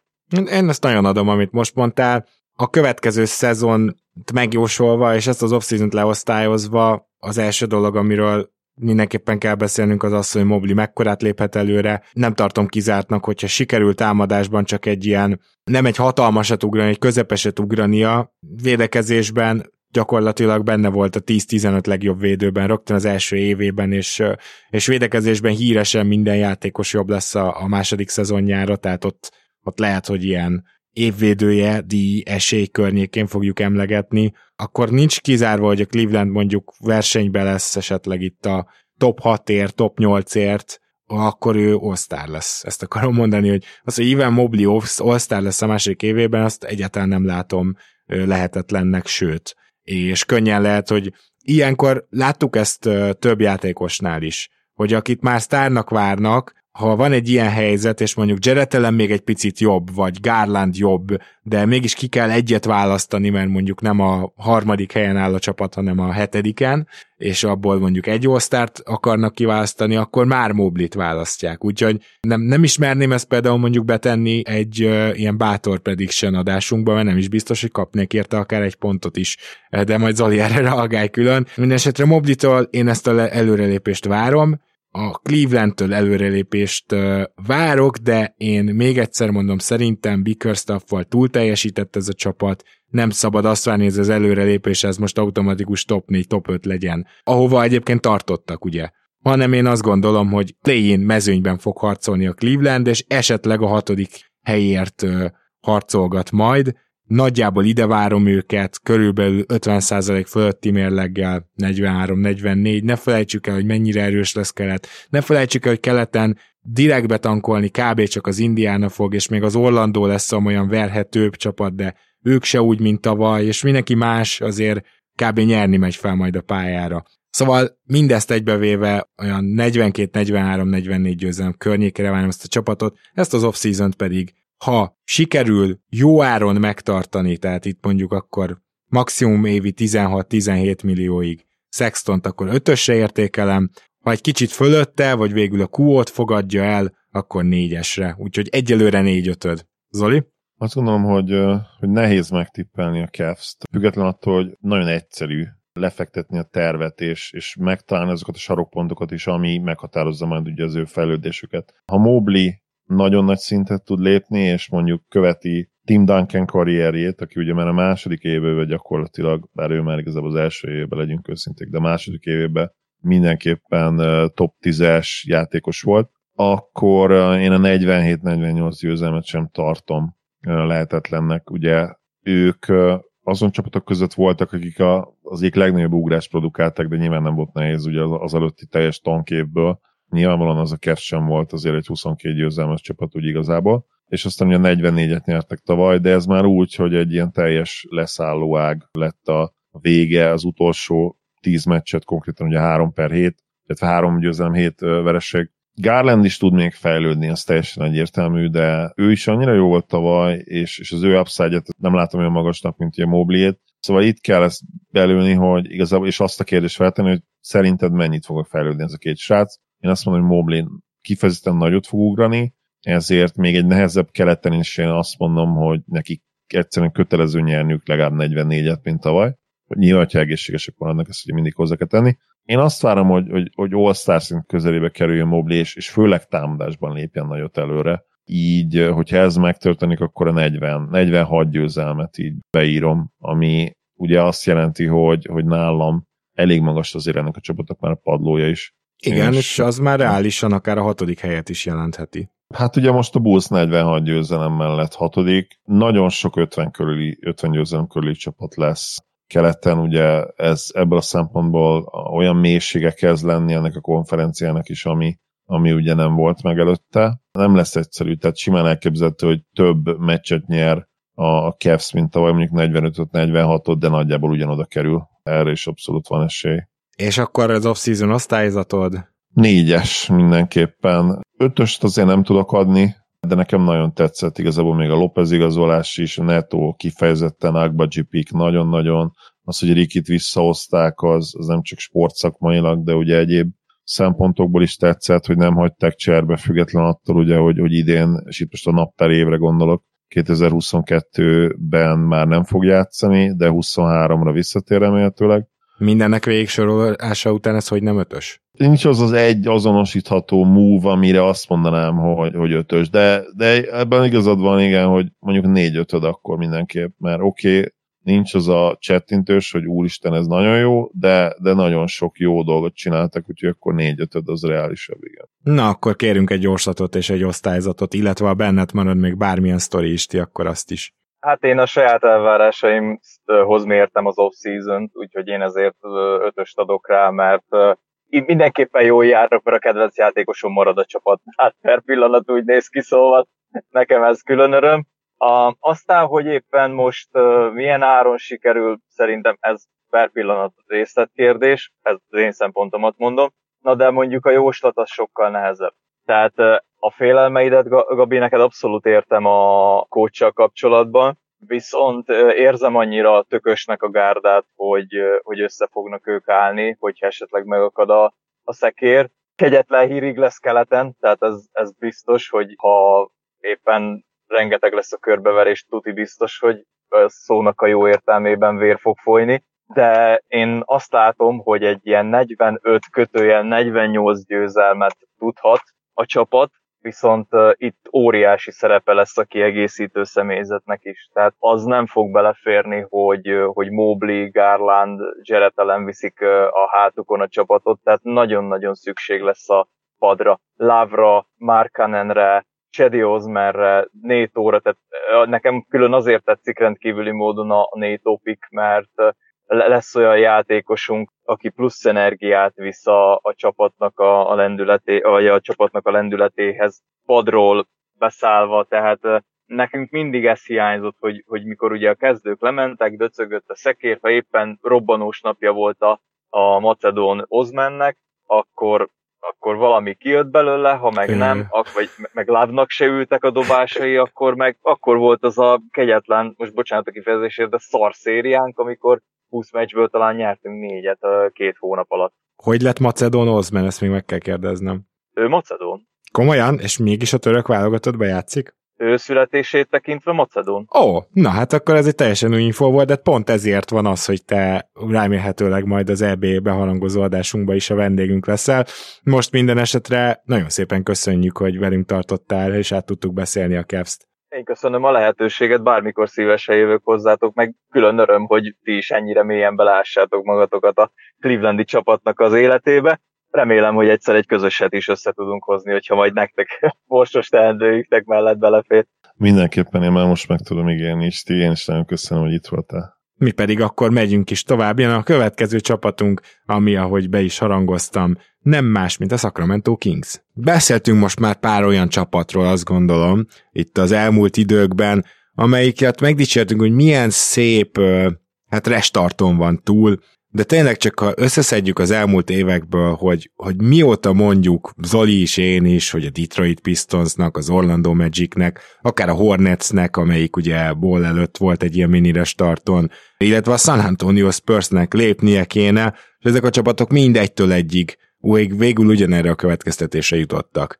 Én ezt nagyon adom, amit most mondtál. A következő szezon megjósolva, és ezt az off-season leosztályozva, az első dolog, amiről mindenképpen kell beszélnünk az az, hogy Mobli mekkorát léphet előre. Nem tartom kizártnak, hogyha sikerült támadásban csak egy ilyen, nem egy hatalmasat ugrani, egy közepeset ugrania, védekezésben gyakorlatilag benne volt a 10-15 legjobb védőben rögtön az első évében, és, és védekezésben híresen minden játékos jobb lesz a, a második szezonjára, tehát ott, ott lehet, hogy ilyen évvédője, díj, esély környékén fogjuk emlegetni, akkor nincs kizárva, hogy a Cleveland mondjuk versenybe lesz esetleg itt a top 6-ért, top 8-ért, akkor ő all lesz. Ezt akarom mondani, hogy az, hogy Ivan Mobley all lesz a második évében, azt egyáltalán nem látom lehetetlennek, sőt, és könnyen lehet, hogy ilyenkor láttuk ezt több játékosnál is, hogy akit már sztárnak várnak, ha van egy ilyen helyzet, és mondjuk Jared még egy picit jobb, vagy Garland jobb, de mégis ki kell egyet választani, mert mondjuk nem a harmadik helyen áll a csapat, hanem a hetediken, és abból mondjuk egy osztárt akarnak kiválasztani, akkor már Moblit választják. Úgyhogy nem, nem ismerném ezt például mondjuk betenni egy uh, ilyen bátor prediction adásunkba, mert nem is biztos, hogy kapnék érte akár egy pontot is, de majd Zoli erre reagálj külön. Mindenesetre Moblitól én ezt a előrelépést várom, a Clevelandtől előrelépést várok, de én még egyszer mondom, szerintem Bickerstaff-val túl teljesített ez a csapat, nem szabad azt várni, hogy az előrelépés ez most automatikus top 4, top 5 legyen, ahova egyébként tartottak, ugye? Hanem én azt gondolom, hogy play mezőnyben fog harcolni a Cleveland, és esetleg a hatodik helyért harcolgat majd, nagyjából ide várom őket, körülbelül 50% fölötti mérleggel, 43-44, ne felejtsük el, hogy mennyire erős lesz kelet, ne felejtsük el, hogy keleten direkt betankolni kb. csak az Indiána fog, és még az Orlandó lesz olyan verhetőbb csapat, de ők se úgy, mint tavaly, és mindenki más azért kb. nyerni megy fel majd a pályára. Szóval mindezt egybevéve olyan 42-43-44 győzelem környékére várom ezt a csapatot, ezt az off-season pedig ha sikerül jó áron megtartani, tehát itt mondjuk akkor maximum évi 16-17 millióig Sextont, akkor ötösre értékelem, ha egy kicsit fölötte, vagy végül a q fogadja el, akkor négyesre. Úgyhogy egyelőre négy ötöd. Zoli? Azt gondolom, hogy, hogy nehéz megtippelni a Cavs-t. Független attól, hogy nagyon egyszerű lefektetni a tervet, és, és megtalálni azokat a sarokpontokat is, ami meghatározza majd ugye az ő fejlődésüket. Ha Mobley nagyon nagy szintet tud lépni, és mondjuk követi Tim Duncan karrierjét, aki ugye már a második évében gyakorlatilag, bár ő már igazából az első évben legyünk őszinték, de a második évében mindenképpen top 10-es játékos volt, akkor én a 47-48 győzelmet sem tartom lehetetlennek. Ugye ők azon csapatok között voltak, akik a, az egyik legnagyobb ugrást produkáltak, de nyilván nem volt nehéz ugye az, az előtti teljes tankévből Nyilvánvalóan az a Cavs sem volt azért egy 22 győzelmes csapat úgy igazából, és aztán ugye 44-et nyertek tavaly, de ez már úgy, hogy egy ilyen teljes leszálló ág lett a vége, az utolsó 10 meccset konkrétan ugye 3 per 7, illetve 3 győzelem 7 vereség. Garland is tud még fejlődni, az teljesen egyértelmű, de ő is annyira jó volt tavaly, és, és az ő upside nem látom olyan magasnak, mint a Mobley-ét. Szóval itt kell ezt belülni, hogy igazából, és azt a kérdést feltenni, hogy szerinted mennyit fog fejlődni ez a két srác. Én azt mondom, hogy Mobley kifejezetten nagyot fog ugrani, ezért még egy nehezebb keleten is én azt mondom, hogy nekik egyszerűen kötelező nyerniük legalább 44-et, mint tavaly. Nyilván, ha egészségesek vannak, ezt ugye mindig hozzá kell tenni. Én azt várom, hogy, hogy, hogy All-Star szint közelébe kerüljön Mobley, és, és főleg támadásban lépjen nagyot előre. Így, hogyha ez megtörténik, akkor a 40, 46 győzelmet így beírom, ami ugye azt jelenti, hogy, hogy nálam elég magas azért ennek a csapatnak már a padlója is. Igen, és, és az már reálisan akár a hatodik helyet is jelentheti. Hát ugye most a Bulls 46 győzelem mellett hatodik, nagyon sok 50, körüli, 50 győzelem körüli csapat lesz keleten, ugye ez ebből a szempontból olyan mélysége kezd lenni ennek a konferenciának is, ami, ami ugye nem volt meg előtte. Nem lesz egyszerű, tehát simán elképzelhető, hogy több meccset nyer a Cavs, mint tavaly mondjuk 45-46-ot, de nagyjából ugyanoda kerül. Erre is abszolút van esély. És akkor az off-season osztályzatod? Négyes mindenképpen. Ötöst azért nem tudok adni, de nekem nagyon tetszett igazából még a López igazolás is, Neto kifejezetten, Agbaji Pik nagyon-nagyon, az, hogy Rikit visszahozták, az, az nem csak sportszakmailag, de ugye egyéb szempontokból is tetszett, hogy nem hagyták cserbe, független attól ugye, hogy, hogy idén, és itt most a naptár évre gondolok, 2022-ben már nem fog játszani, de 23-ra visszatér remélhetőleg. Mindennek végsorolása után ez hogy nem ötös? Nincs az az egy azonosítható move, amire azt mondanám, hogy, hogy ötös, de, de ebben igazad van, igen, hogy mondjuk négy ötöd akkor mindenképp, mert oké, okay, nincs az a csettintős, hogy úristen, ez nagyon jó, de, de nagyon sok jó dolgot csináltak, úgyhogy akkor négy ötöd az reálisabb, igen. Na, akkor kérünk egy gyorsatot és egy osztályzatot, illetve ha benned marad még bármilyen sztori is, ti, akkor azt is. Hát én a saját elvárásaimhoz mértem az off-season úgyhogy én ezért ötöst adok rá, mert így mindenképpen jól járok, mert a kedvenc játékosom marad a csapat. Hát per pillanat úgy néz ki, szóval nekem ez külön öröm. A, aztán, hogy éppen most milyen áron sikerül, szerintem ez per pillanat részletkérdés, ez az én szempontomat mondom. na de mondjuk a jóslat az sokkal nehezebb. Tehát a félelmeidet, Gabi, neked abszolút értem a kóccsal kapcsolatban, viszont érzem annyira tökösnek a gárdát, hogy, hogy össze fognak ők állni, hogyha esetleg megakad a, a szekér. Kegyetlen hírig lesz keleten, tehát ez, ez biztos, hogy ha éppen rengeteg lesz a körbeverés, tuti biztos, hogy szónak a jó értelmében vér fog folyni, de én azt látom, hogy egy ilyen 45 kötőjel 48 győzelmet tudhat a csapat, viszont itt óriási szerepe lesz a kiegészítő személyzetnek is. Tehát az nem fog beleférni, hogy, hogy Mobley, Garland, Jarrett ellen viszik a hátukon a csapatot, tehát nagyon-nagyon szükség lesz a padra. Lavra, Markanenre, Chedi Osmerre, Nétóra, tehát nekem külön azért tetszik rendkívüli módon a Nétó pick, mert lesz olyan játékosunk, aki plusz energiát visz a, a csapatnak a, a lendületé, vagy a csapatnak a lendületéhez padról beszállva, tehát nekünk mindig ez hiányzott, hogy, hogy mikor ugye a kezdők lementek, döcögött a szekér, ha éppen robbanós napja volt a, a Macedón Ozmennek, akkor, akkor valami kijött belőle, ha meg nem, ak, vagy meg lábnak se ültek a dobásai, akkor meg akkor volt az a kegyetlen, most bocsánat a kifejezésért, de szar szériánk, amikor 20 meccsből talán nyertünk négyet két hónap alatt. Hogy lett Macedón Ozmen, ezt még meg kell kérdeznem. Ő Macedón. Komolyan? És mégis a török válogatottba játszik? Ő születését tekintve Macedón. Ó, na hát akkor ez egy teljesen új info volt, de pont ezért van az, hogy te remélhetőleg majd az EB beharangozó adásunkba is a vendégünk leszel. Most minden esetre nagyon szépen köszönjük, hogy velünk tartottál, és át tudtuk beszélni a Cavs-t. Én köszönöm a lehetőséget, bármikor szívesen jövök hozzátok, meg külön öröm, hogy ti is ennyire mélyen belássátok magatokat a Clevelandi csapatnak az életébe. Remélem, hogy egyszer egy közöset is össze tudunk hozni, hogyha majd nektek borsos teendőjüknek mellett belefér. Mindenképpen én már most meg tudom ígérni, és ti én is nagyon köszönöm, hogy itt voltál. Mi pedig akkor megyünk is tovább. Jön a következő csapatunk, ami, ahogy be is harangoztam, nem más, mint a Sacramento Kings. Beszéltünk most már pár olyan csapatról, azt gondolom, itt az elmúlt időkben, amelyiket megdicsértünk, hogy milyen szép, hát restarton van túl, de tényleg csak ha összeszedjük az elmúlt évekből, hogy, hogy mióta mondjuk Zoli is, én is, hogy a Detroit Pistonsnak, az Orlando Magicnek, akár a Hornetsnek, amelyik ugye Ball előtt volt egy ilyen mini restarton, illetve a San Antonio Spursnek lépnie kéne, és ezek a csapatok mindegytől egyig végül ugyanerre a következtetésre jutottak.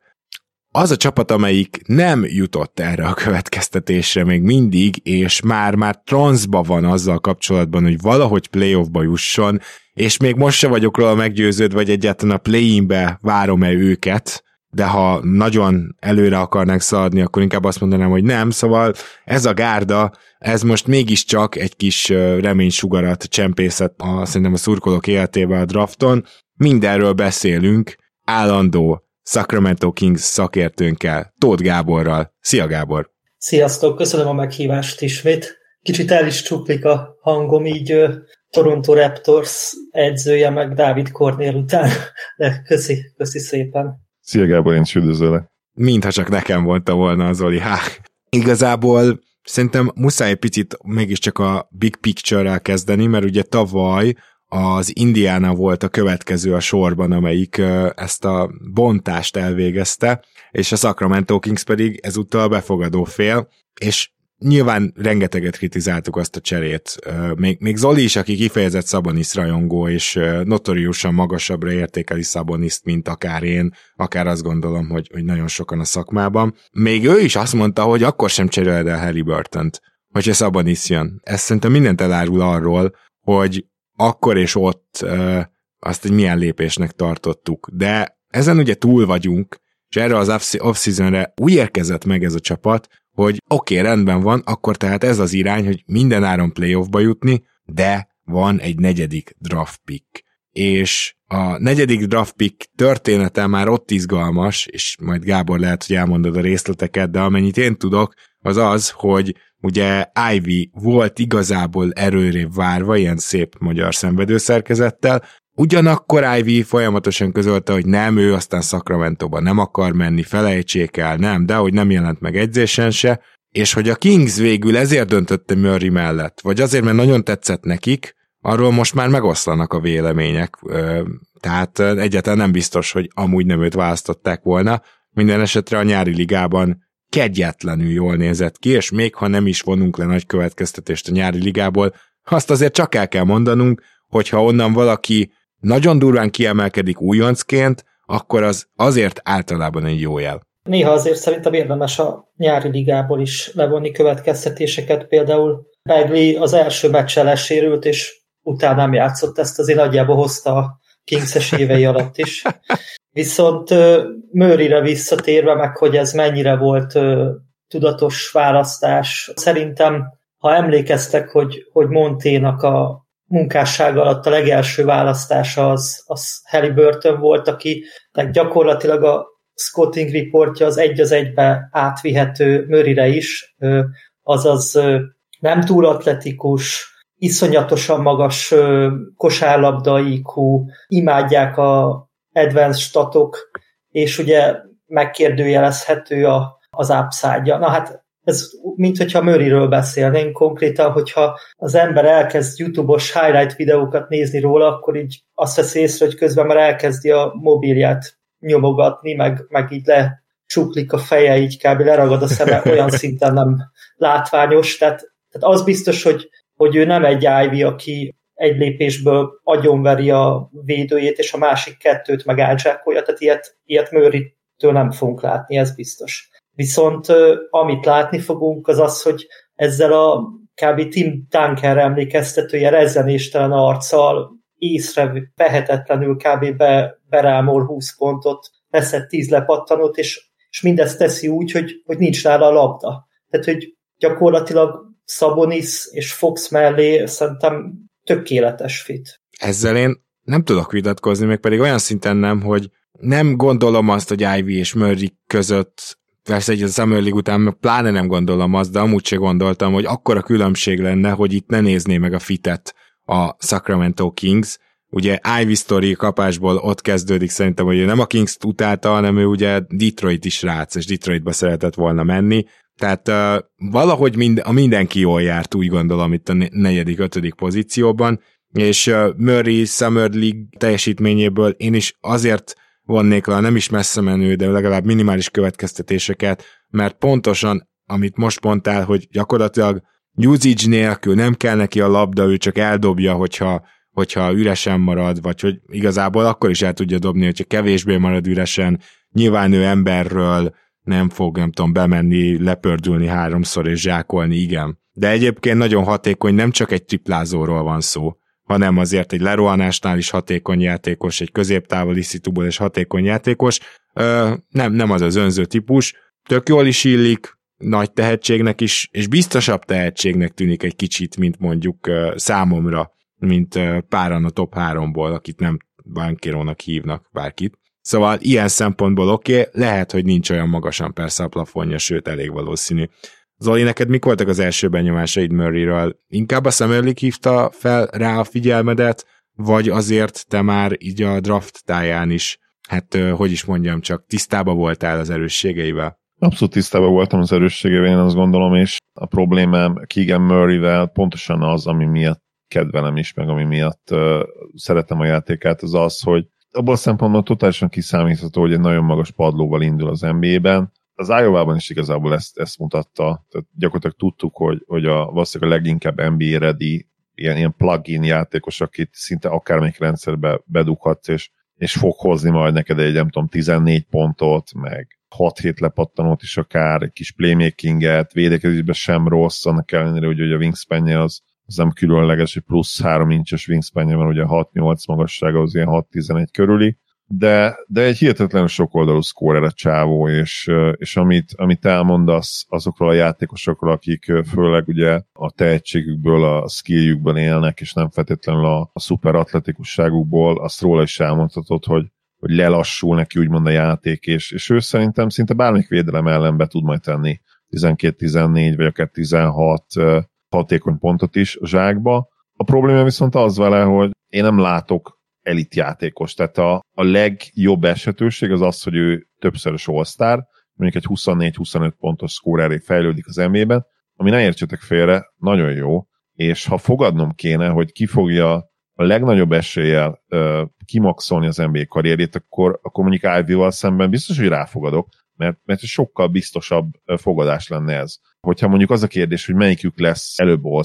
Az a csapat, amelyik nem jutott erre a következtetésre még mindig, és már-már transzba van azzal kapcsolatban, hogy valahogy playoffba jusson, és még most se vagyok róla meggyőződve, vagy egyáltalán a play-inbe várom-e őket, de ha nagyon előre akarnánk szaladni, akkor inkább azt mondanám, hogy nem, szóval ez a gárda, ez most mégiscsak egy kis reménysugarat csempészet a, szerintem a szurkolók életébe a drafton, mindenről beszélünk, állandó Sacramento Kings szakértőnkkel, Tóth Gáborral. Szia Gábor! Sziasztok, köszönöm a meghívást ismét. Kicsit el is csuplik a hangom, így Toronto Raptors edzője meg Dávid Kornél után, de köszi, köszi szépen. Szia Gábor, én is üdvözöllek. Mintha csak nekem mondta volna az Oli. Há, igazából szerintem muszáj egy picit mégiscsak a big picture-rel kezdeni, mert ugye tavaly az Indiana volt a következő a sorban, amelyik ezt a bontást elvégezte, és a Sacramento Kings pedig ezúttal befogadó fél, és nyilván rengeteget kritizáltuk azt a cserét. Még, még Zoli is, aki kifejezett Szabonis rajongó, és notoriusan magasabbra értékeli Szaboniszt, mint akár én, akár azt gondolom, hogy, hogy nagyon sokan a szakmában. Még ő is azt mondta, hogy akkor sem cseréled el Halliburton-t, hogyha Szabonis jön. Ez szerintem mindent elárul arról, hogy akkor és ott azt egy milyen lépésnek tartottuk. De ezen ugye túl vagyunk, és erre az off-seasonre úgy érkezett meg ez a csapat, hogy oké, okay, rendben van, akkor tehát ez az irány, hogy minden áron playoffba jutni, de van egy negyedik draft pick. És a negyedik draft pick története már ott izgalmas, és majd Gábor lehet, hogy elmondod a részleteket, de amennyit én tudok, az az, hogy ugye Ivy volt igazából erőrébb várva, ilyen szép magyar szenvedőszerkezettel, Ugyanakkor Ivy folyamatosan közölte, hogy nem, ő aztán sacramento nem akar menni, felejtsék el, nem, de hogy nem jelent meg edzésen se, és hogy a Kings végül ezért döntötte Murray mellett, vagy azért, mert nagyon tetszett nekik, arról most már megoszlanak a vélemények. Tehát egyáltalán nem biztos, hogy amúgy nem őt választották volna. Minden esetre a nyári ligában kegyetlenül jól nézett ki, és még ha nem is vonunk le nagy következtetést a nyári ligából, azt azért csak el kell mondanunk, hogyha onnan valaki nagyon durván kiemelkedik újoncként, akkor az azért általában egy jó jel. Néha azért szerintem érdemes a nyári ligából is levonni következtetéseket. Például Bagley az első meccsen lesérült, és utána nem játszott, ezt azért nagyjából hozta Kingses évei alatt is. Viszont Mőrire visszatérve meg, hogy ez mennyire volt tudatos választás, szerintem, ha emlékeztek, hogy, hogy Monténak a munkásság alatt a legelső választása az, az Burton volt, akinek gyakorlatilag a scouting reportja az egy az egybe átvihető Mörire is, azaz nem túl atletikus, iszonyatosan magas kosárlabda IQ, imádják a advanced statok, és ugye megkérdőjelezhető a, az ápszádja. Na hát ez mint hogyha Murrayről beszélnénk konkrétan, hogyha az ember elkezd YouTube-os highlight videókat nézni róla, akkor így azt vesz észre, hogy közben már elkezdi a mobilját nyomogatni, meg, meg így le csuklik a feje, így kb. leragad a szeme, olyan szinten nem látványos, tehát, tehát az biztos, hogy, hogy ő nem egy Ivy, aki egy lépésből agyonveri a védőjét, és a másik kettőt meg elzsákolja, tehát ilyet, ilyet Murray-től nem fogunk látni, ez biztos. Viszont amit látni fogunk, az az, hogy ezzel a kb. Tim Duncan emlékeztetője rezzenéstelen arccal észre vehetetlenül kb. Be, berámol 20 pontot, veszett 10 lepattanót, és, és mindezt teszi úgy, hogy, hogy nincs nála a labda. Tehát, hogy gyakorlatilag Sabonis és Fox mellé szerintem tökéletes fit. Ezzel én nem tudok vitatkozni, még pedig olyan szinten nem, hogy nem gondolom azt, hogy Ivy és Murray között persze egy a Summer League után pláne nem gondolom azt, de amúgy se gondoltam, hogy akkora különbség lenne, hogy itt ne nézné meg a fitet a Sacramento Kings. Ugye Ivy Story kapásból ott kezdődik szerintem, hogy nem a Kings-t utálta, hanem ő ugye Detroit is rác, és Detroitba szeretett volna menni. Tehát uh, valahogy mind, a mindenki jól járt, úgy gondolom itt a negyedik, ötödik pozícióban, és uh, Murray Summer League teljesítményéből én is azért vonnék le nem is messze menő, de legalább minimális következtetéseket, mert pontosan, amit most mondtál, hogy gyakorlatilag usage nélkül nem kell neki a labda, ő csak eldobja, hogyha, hogyha üresen marad, vagy hogy igazából akkor is el tudja dobni, hogyha kevésbé marad üresen, nyilván ő emberről nem fog, nem tudom, bemenni, lepördülni háromszor és zsákolni, igen. De egyébként nagyon hatékony, nem csak egy triplázóról van szó, hanem azért egy lerohanásnál is hatékony játékos, egy középtávoli szituból is hatékony játékos. Ö, nem, nem az az önző típus, tök jól is illik, nagy tehetségnek is, és biztosabb tehetségnek tűnik egy kicsit, mint mondjuk ö, számomra, mint ö, páran a top 3-ból, akit nem bankérónak hívnak bárkit. Szóval ilyen szempontból oké, okay, lehet, hogy nincs olyan magasan persze a plafonja, sőt elég valószínű. Zoli, neked mik voltak az első benyomásaid Murrayről? Inkább a Summer League hívta fel rá a figyelmedet, vagy azért te már így a draft táján is, hát hogy is mondjam, csak tisztába voltál az erősségeivel? Abszolút tisztában voltam az erősségeivel, én azt gondolom, és a problémám Keegan Murrayvel pontosan az, ami miatt kedvelem is, meg ami miatt uh, szeretem a játékát, az az, hogy abban a szempontból totálisan kiszámítható, hogy egy nagyon magas padlóval indul az NBA-ben, az iowa is igazából ezt, ezt mutatta, tehát gyakorlatilag tudtuk, hogy, hogy a, valószínűleg a leginkább NBA ready ilyen, ilyen plugin játékos, akit szinte akármelyik rendszerbe bedughatsz, és, és fog hozni majd neked egy, nem tudom, 14 pontot, meg 6 hét lepattanót is akár, egy kis playmakinget, védekezésben sem rossz, annak ellenére, hogy, hogy a wingspan az, az nem különleges, hogy plusz 3 incses wingspan van, ugye 6-8 magassága az ilyen 6-11 körüli, de, de egy hihetetlenül sokoldalú szkórer a csávó, és, és amit, amit elmondasz azokról a játékosokról, akik főleg ugye a tehetségükből, a skilljükből élnek, és nem feltétlenül a, a szuper atletikusságukból, azt róla is elmondhatod, hogy, hogy lelassul neki úgymond a játék, és, és ő szerintem szinte bármik védelem ellen be tud majd tenni. 12-14 vagy akár 16 hatékony pontot is a zsákba. A probléma viszont az vele, hogy én nem látok elit játékos. Tehát a, a legjobb esetőség az az, hogy ő többszörös all mondjuk egy 24-25 pontos szkóreré fejlődik az NBA-ben, ami ne értsetek félre, nagyon jó, és ha fogadnom kéne, hogy ki fogja a legnagyobb eséllyel uh, kimaxolni az NBA karrierét, akkor, akkor mondjuk Ivy-val szemben biztos, hogy ráfogadok, mert, mert sokkal biztosabb fogadás lenne ez. Hogyha mondjuk az a kérdés, hogy melyikük lesz előbb all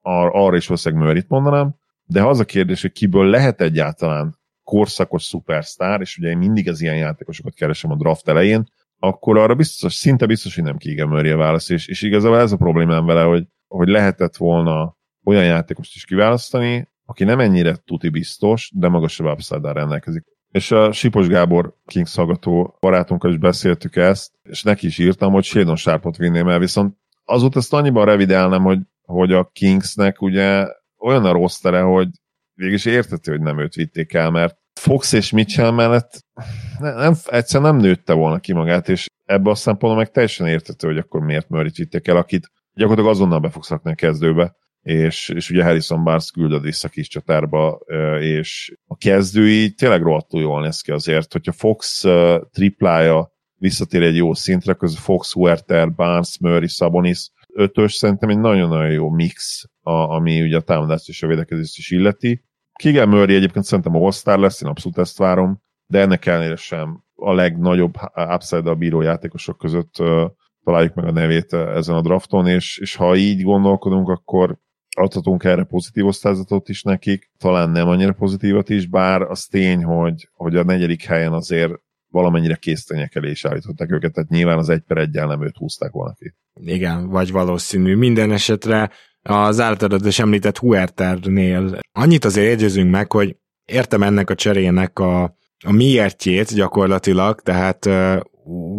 ar- arra is valószínűleg Murray-t mondanám, de ha az a kérdés, hogy kiből lehet egyáltalán korszakos szupersztár, és ugye én mindig az ilyen játékosokat keresem a draft elején, akkor arra biztos, szinte biztos, hogy nem Keegan Murray a válasz, és, és igazából ez a problémám vele, hogy, hogy lehetett volna olyan játékost is kiválasztani, aki nem ennyire tuti biztos, de magasabb upside rendelkezik. És a Sipos Gábor Kings hallgató barátunkkal is beszéltük ezt, és neki is írtam, hogy Shadon Sharpot vinném el, viszont azóta ezt annyiban revidelnem, hogy, hogy a Kingsnek ugye olyan a rossz tere, hogy végig értető, hogy nem őt vitték el, mert Fox és Mitchell mellett nem, nem, egyszerűen nem nőtte volna ki magát, és ebbe a szempontból meg teljesen értető, hogy akkor miért murray vitték el, akit gyakorlatilag azonnal be fogsz rakni a kezdőbe, és, és ugye Harrison Barnes küldöd vissza kis csatárba, és a kezdői tényleg rohadtul jól néz ki azért, hogyha Fox triplája visszatér egy jó szintre, közül Fox, Huerter, Barnes, Murray, Sabonis, ötös szerintem egy nagyon-nagyon jó mix, a, ami ugye a támadást és a védekezést is illeti. Kigel Murray egyébként szerintem all lesz, én abszolút ezt várom, de ennek ellenére sem a legnagyobb upside a bíró játékosok között találjuk meg a nevét ezen a drafton, és, és ha így gondolkodunk, akkor adhatunk erre pozitív osztályzatot is nekik, talán nem annyira pozitívat is, bár az tény, hogy, hogy a negyedik helyen azért valamennyire késztenyek elé is állították őket, tehát nyilván az egy per egyel nem őt húzták volna ki. Igen, vagy valószínű. Minden esetre az általad is említett Huerternél annyit azért jegyezünk meg, hogy értem ennek a cserének a, a miértjét gyakorlatilag, tehát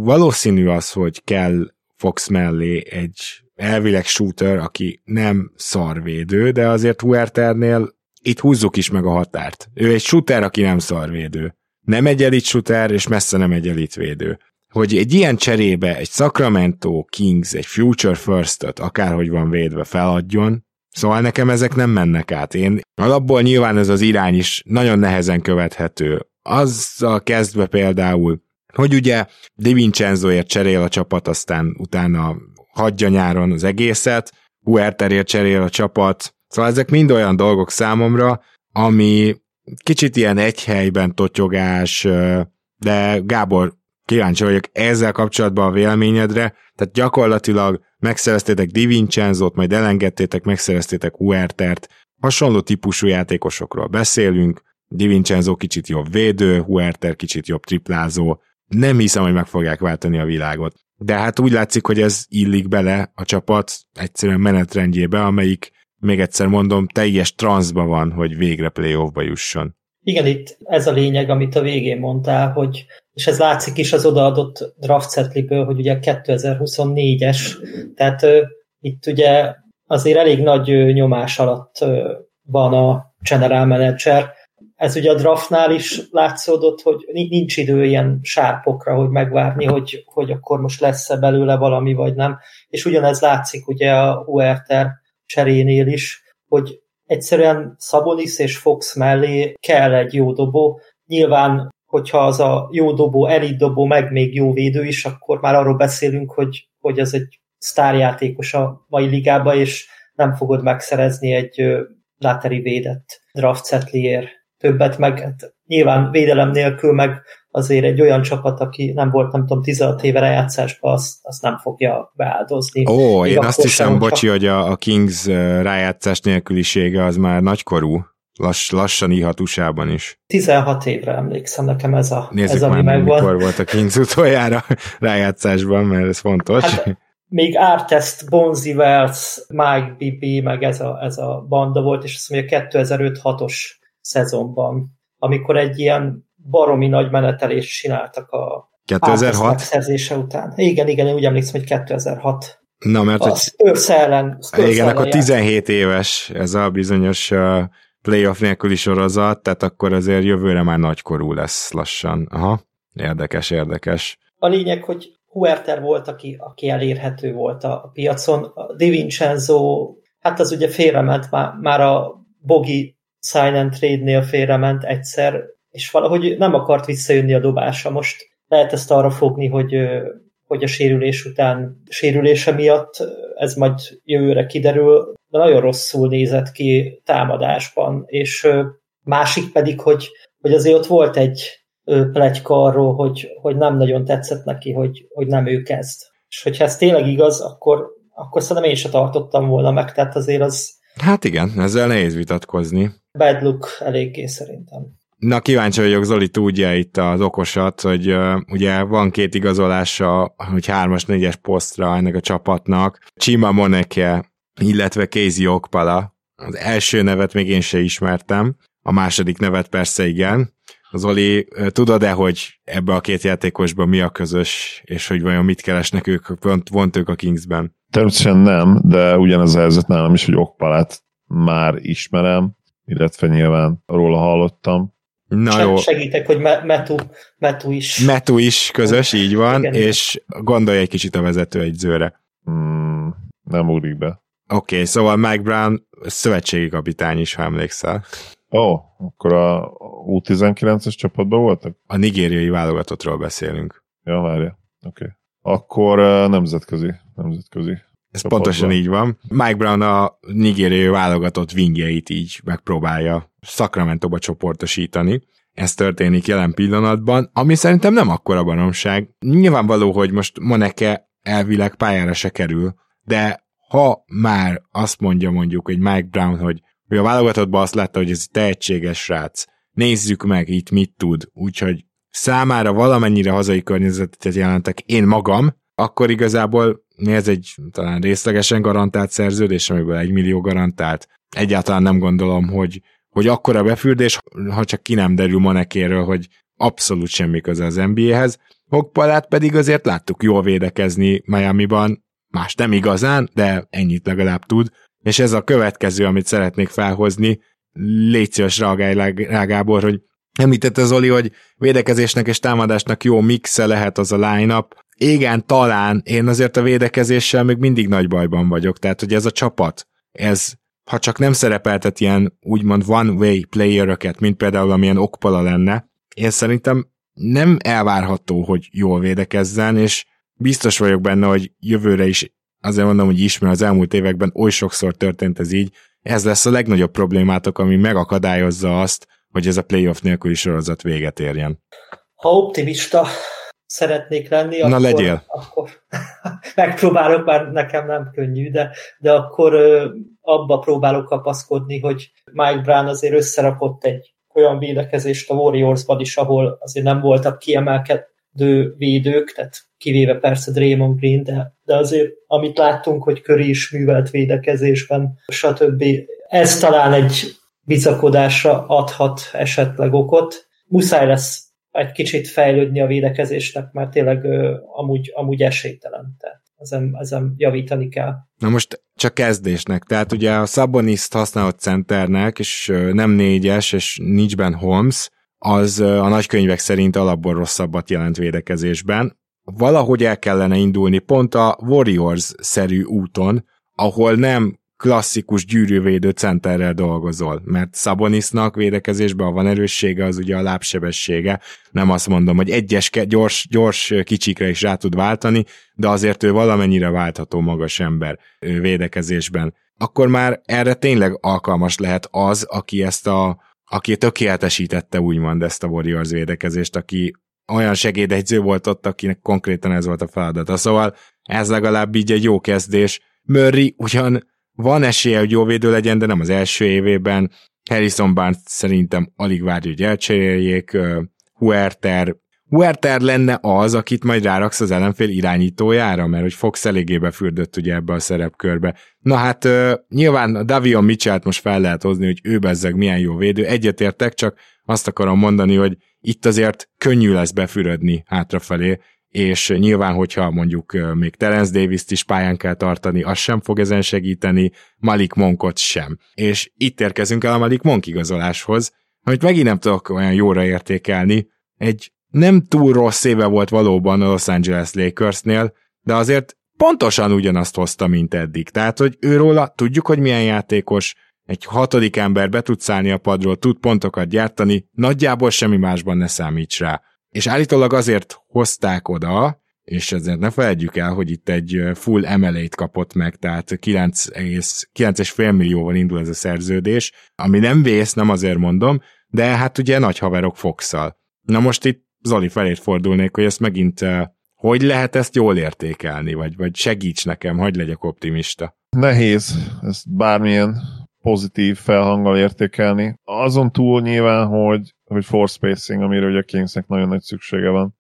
valószínű az, hogy kell Fox mellé egy elvileg shooter, aki nem szarvédő, de azért Huerternél itt húzzuk is meg a határt. Ő egy shooter, aki nem szarvédő. Nem egy elit shooter, és messze nem egy elit védő. Hogy egy ilyen cserébe egy Sacramento Kings, egy Future First-öt, akárhogy van védve, feladjon, Szóval nekem ezek nem mennek át. Én alapból nyilván ez az irány is nagyon nehezen követhető. Azzal kezdve például, hogy ugye Di Vincenzoért cserél a csapat, aztán utána hagyja nyáron az egészet, Huerterért cserél a csapat, szóval ezek mind olyan dolgok számomra, ami kicsit ilyen egy helyben totyogás, de Gábor, kíváncsi vagyok ezzel kapcsolatban a véleményedre, tehát gyakorlatilag megszereztétek Di Vincenzo-t, majd elengedtétek, megszereztétek Huertert, hasonló típusú játékosokról beszélünk, Di Vincenzo kicsit jobb védő, Huerter kicsit jobb triplázó, nem hiszem, hogy meg fogják váltani a világot de hát úgy látszik, hogy ez illik bele a csapat egyszerűen menetrendjébe, amelyik, még egyszer mondom, teljes transzba van, hogy végre playoffba jusson. Igen, itt ez a lényeg, amit a végén mondtál, hogy, és ez látszik is az odaadott draft setliből, hogy ugye 2024-es, tehát uh, itt ugye azért elég nagy nyomás alatt uh, van a general manager, ez ugye a draftnál is látszódott, hogy nincs idő ilyen sárpokra, hogy megvárni, hogy, hogy akkor most lesz-e belőle valami, vagy nem. És ugyanez látszik ugye a Huerter cserénél is, hogy egyszerűen Szabonis és Fox mellé kell egy jó dobó. Nyilván, hogyha az a jó dobó, elit dobó, meg még jó védő is, akkor már arról beszélünk, hogy, hogy ez egy sztárjátékos a mai ligában, és nem fogod megszerezni egy láteri védett draft setliért többet, meg hát nyilván védelem nélkül meg azért egy olyan csapat, aki nem volt, nem tudom, 16 éve rájátszásban, azt, azt nem fogja beáldozni. Ó, Még én azt hiszem, bocsi, hogy a, a Kings rájátszás nélkülisége az már nagykorú. Lass, lassan íhat USA-ban is. 16 évre emlékszem, nekem ez a Nézzük ez, ami már, megvan. mikor volt a Kings utoljára rájátszásban, mert ez fontos. Hát, még Artest, Bonzi Wells, Mike Bibi, meg ez a, ez a banda volt, és azt mondja 2005-6-os szezonban, amikor egy ilyen baromi nagy menetelést csináltak a 2006? megszerzése után. Igen, igen, én úgy emlékszem, hogy 2006. Na, mert a Spurs ellen. Igen, ellen akkor 17 éves ez a bizonyos uh, playoff nélküli sorozat, tehát akkor azért jövőre már nagykorú lesz lassan. Aha, érdekes, érdekes. A lényeg, hogy Huerter volt, aki, aki elérhető volt a piacon. A Di Vincenzo, hát az ugye félrement már, már a Bogi and trade-nél félrement egyszer, és valahogy nem akart visszajönni a dobása. Most lehet ezt arra fogni, hogy, hogy a sérülés után, sérülése miatt ez majd jövőre kiderül, de nagyon rosszul nézett ki támadásban, és másik pedig, hogy, hogy azért ott volt egy plegyka arról, hogy, hogy nem nagyon tetszett neki, hogy, hogy nem ő kezd. És hogyha ez tényleg igaz, akkor, akkor szerintem én se tartottam volna meg, tehát azért az... Hát igen, ezzel nehéz vitatkozni. Bad look eléggé szerintem. Na kíváncsi vagyok, Zoli tudja itt az okosat, hogy uh, ugye van két igazolása, hogy hármas, négyes posztra ennek a csapatnak. Csima Moneke, illetve Casey Okpala. Az első nevet még én se ismertem, a második nevet persze igen. Zoli, tudod-e, hogy ebbe a két játékosban mi a közös, és hogy vajon mit keresnek ők, vont ők a Kingsben? Természetesen nem, de ugyanez a helyzet nálam is, hogy Okpalát már ismerem, illetve nyilván róla hallottam. Na jó. Segítek, hogy Metu, Metu is. Metu is közös, így van, Igen. és gondolj egy kicsit a vezető egyzőre. Hmm, nem úrik be. Oké, okay, szóval Mike Brown szövetségi kapitány is, ha emlékszel. Ó, oh, akkor a U19-es csapatban voltak? A nigériai válogatottról beszélünk. Ja, várja. Oké. Okay. Akkor nemzetközi. nemzetközi. Ez pontosan így van. Mike Brown a nigériai válogatott vingjeit így megpróbálja Sacramento-ba csoportosítani. Ez történik jelen pillanatban, ami szerintem nem akkora baromság. Nyilvánvaló, hogy most Moneke elvileg pályára se kerül, de ha már azt mondja mondjuk egy Mike Brown, hogy hogy a válogatottban azt látta, hogy ez egy tehetséges srác. Nézzük meg itt mit tud, úgyhogy számára valamennyire hazai környezetet jelentek én magam, akkor igazából ez egy talán részlegesen garantált szerződés, amiből egy millió garantált. Egyáltalán nem gondolom, hogy, hogy akkora befürdés, ha csak ki nem derül Monekéről, hogy abszolút semmi köze az NBA-hez. Hokpalát pedig azért láttuk jól védekezni Miami-ban, más nem igazán, de ennyit legalább tud és ez a következő, amit szeretnék felhozni, légy szíves reagálj Gábor, hogy említette Zoli, hogy védekezésnek és támadásnak jó mixe lehet az a line-up. Igen, talán, én azért a védekezéssel még mindig nagy bajban vagyok, tehát hogy ez a csapat, ez ha csak nem szerepeltet ilyen úgymond one-way playeröket, mint például amilyen Okpala lenne, én szerintem nem elvárható, hogy jól védekezzen, és biztos vagyok benne, hogy jövőre is azért mondom, hogy ismer az elmúlt években oly sokszor történt ez így, ez lesz a legnagyobb problémátok, ami megakadályozza azt, hogy ez a playoff nélküli sorozat véget érjen. Ha optimista szeretnék lenni, Na akkor, legyél. akkor megpróbálok, már nekem nem könnyű, de, de akkor ö, abba próbálok kapaszkodni, hogy Mike Brown azért összerakott egy olyan védekezést a Warriorsban is, ahol azért nem voltak kiemelkedő védők, tehát kivéve persze Draymond Green, de, de azért amit láttunk, hogy Curry is művelt védekezésben, stb. Ez talán egy bizakodásra adhat esetleg okot. Muszáj lesz egy kicsit fejlődni a védekezésnek, mert tényleg amúgy, amúgy esélytelen. Tehát ezen, ezen javítani kell. Na most csak kezdésnek, tehát ugye a Saboniszt használott centernek, és nem négyes, és nincs benne Holmes, az a nagykönyvek szerint alapból rosszabbat jelent védekezésben valahogy el kellene indulni pont a Warriors-szerű úton, ahol nem klasszikus gyűrűvédő centerrel dolgozol, mert Sabonisnak védekezésben van erőssége, az ugye a lábsebessége. Nem azt mondom, hogy egyes gyors, gyors kicsikre is rá tud váltani, de azért ő valamennyire váltható magas ember védekezésben. Akkor már erre tényleg alkalmas lehet az, aki ezt a aki tökéletesítette úgymond ezt a Warriors védekezést, aki olyan segédegyző volt ott, akinek konkrétan ez volt a feladata. Szóval ez legalább így egy jó kezdés. Murray ugyan van esélye, hogy jó védő legyen, de nem az első évében. Harrison Barnes szerintem alig várja, hogy elcseréljék. Huerter Huerter lenne az, akit majd ráraksz az ellenfél irányítójára, mert hogy Fox eléggé befürdött ugye ebbe a szerepkörbe. Na hát nyilván Davion Mitchell most fel lehet hozni, hogy ő bezzeg milyen jó védő. Egyetértek, csak azt akarom mondani, hogy itt azért könnyű lesz befürödni hátrafelé, és nyilván, hogyha mondjuk még Terence Davis-t is pályán kell tartani, az sem fog ezen segíteni, Malik Monkot sem. És itt érkezünk el a Malik Monk igazoláshoz, amit megint nem tudok olyan jóra értékelni. Egy nem túl rossz éve volt valóban a Los Angeles Lakersnél, de azért pontosan ugyanazt hozta, mint eddig. Tehát, hogy őróla tudjuk, hogy milyen játékos, egy hatodik ember be tud szállni a padról, tud pontokat gyártani, nagyjából semmi másban ne számíts rá. És állítólag azért hozták oda, és ezért ne felejtjük el, hogy itt egy full emelét kapott meg, tehát 9,5 millióval indul ez a szerződés, ami nem vész, nem azért mondom, de hát ugye nagy haverok fox -szal. Na most itt Zoli felét fordulnék, hogy ezt megint hogy lehet ezt jól értékelni, vagy, vagy segíts nekem, hogy legyek optimista. Nehéz ezt bármilyen pozitív felhanggal értékelni. Azon túl nyilván, hogy, hogy force spacing, amire ugye a Kingsnek nagyon nagy szüksége van.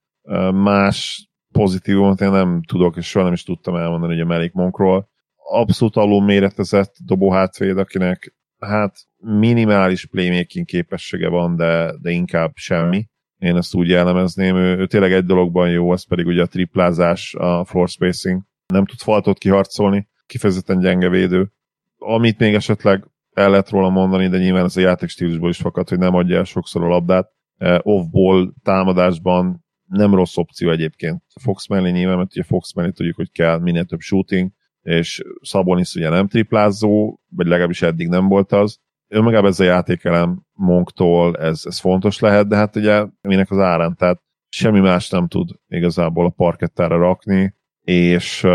Más pozitívumot én nem tudok, és soha nem is tudtam elmondani ugye Melik Monkról. Abszolút alul méretezett dobó hátvéd, akinek hát minimális playmaking képessége van, de, de inkább semmi. Én ezt úgy jellemezném. Ő, ő tényleg egy dologban jó, az pedig ugye a triplázás, a floor spacing. Nem tud faltot kiharcolni, kifejezetten gyenge védő. Amit még esetleg el lehet róla mondani, de nyilván ez a játékstílusból is fakad, hogy nem adja el sokszor a labdát. Eh, off-ball támadásban nem rossz opció egyébként. Fox mellé nyilván, mert ugye Fox mellé tudjuk, hogy kell minél több shooting, és Szabonis ugye nem triplázó, vagy legalábbis eddig nem volt az. Önmagában ez a játékelem Monktól, ez, ez fontos lehet, de hát ugye minek az árán, tehát semmi más nem tud igazából a parkettára rakni, és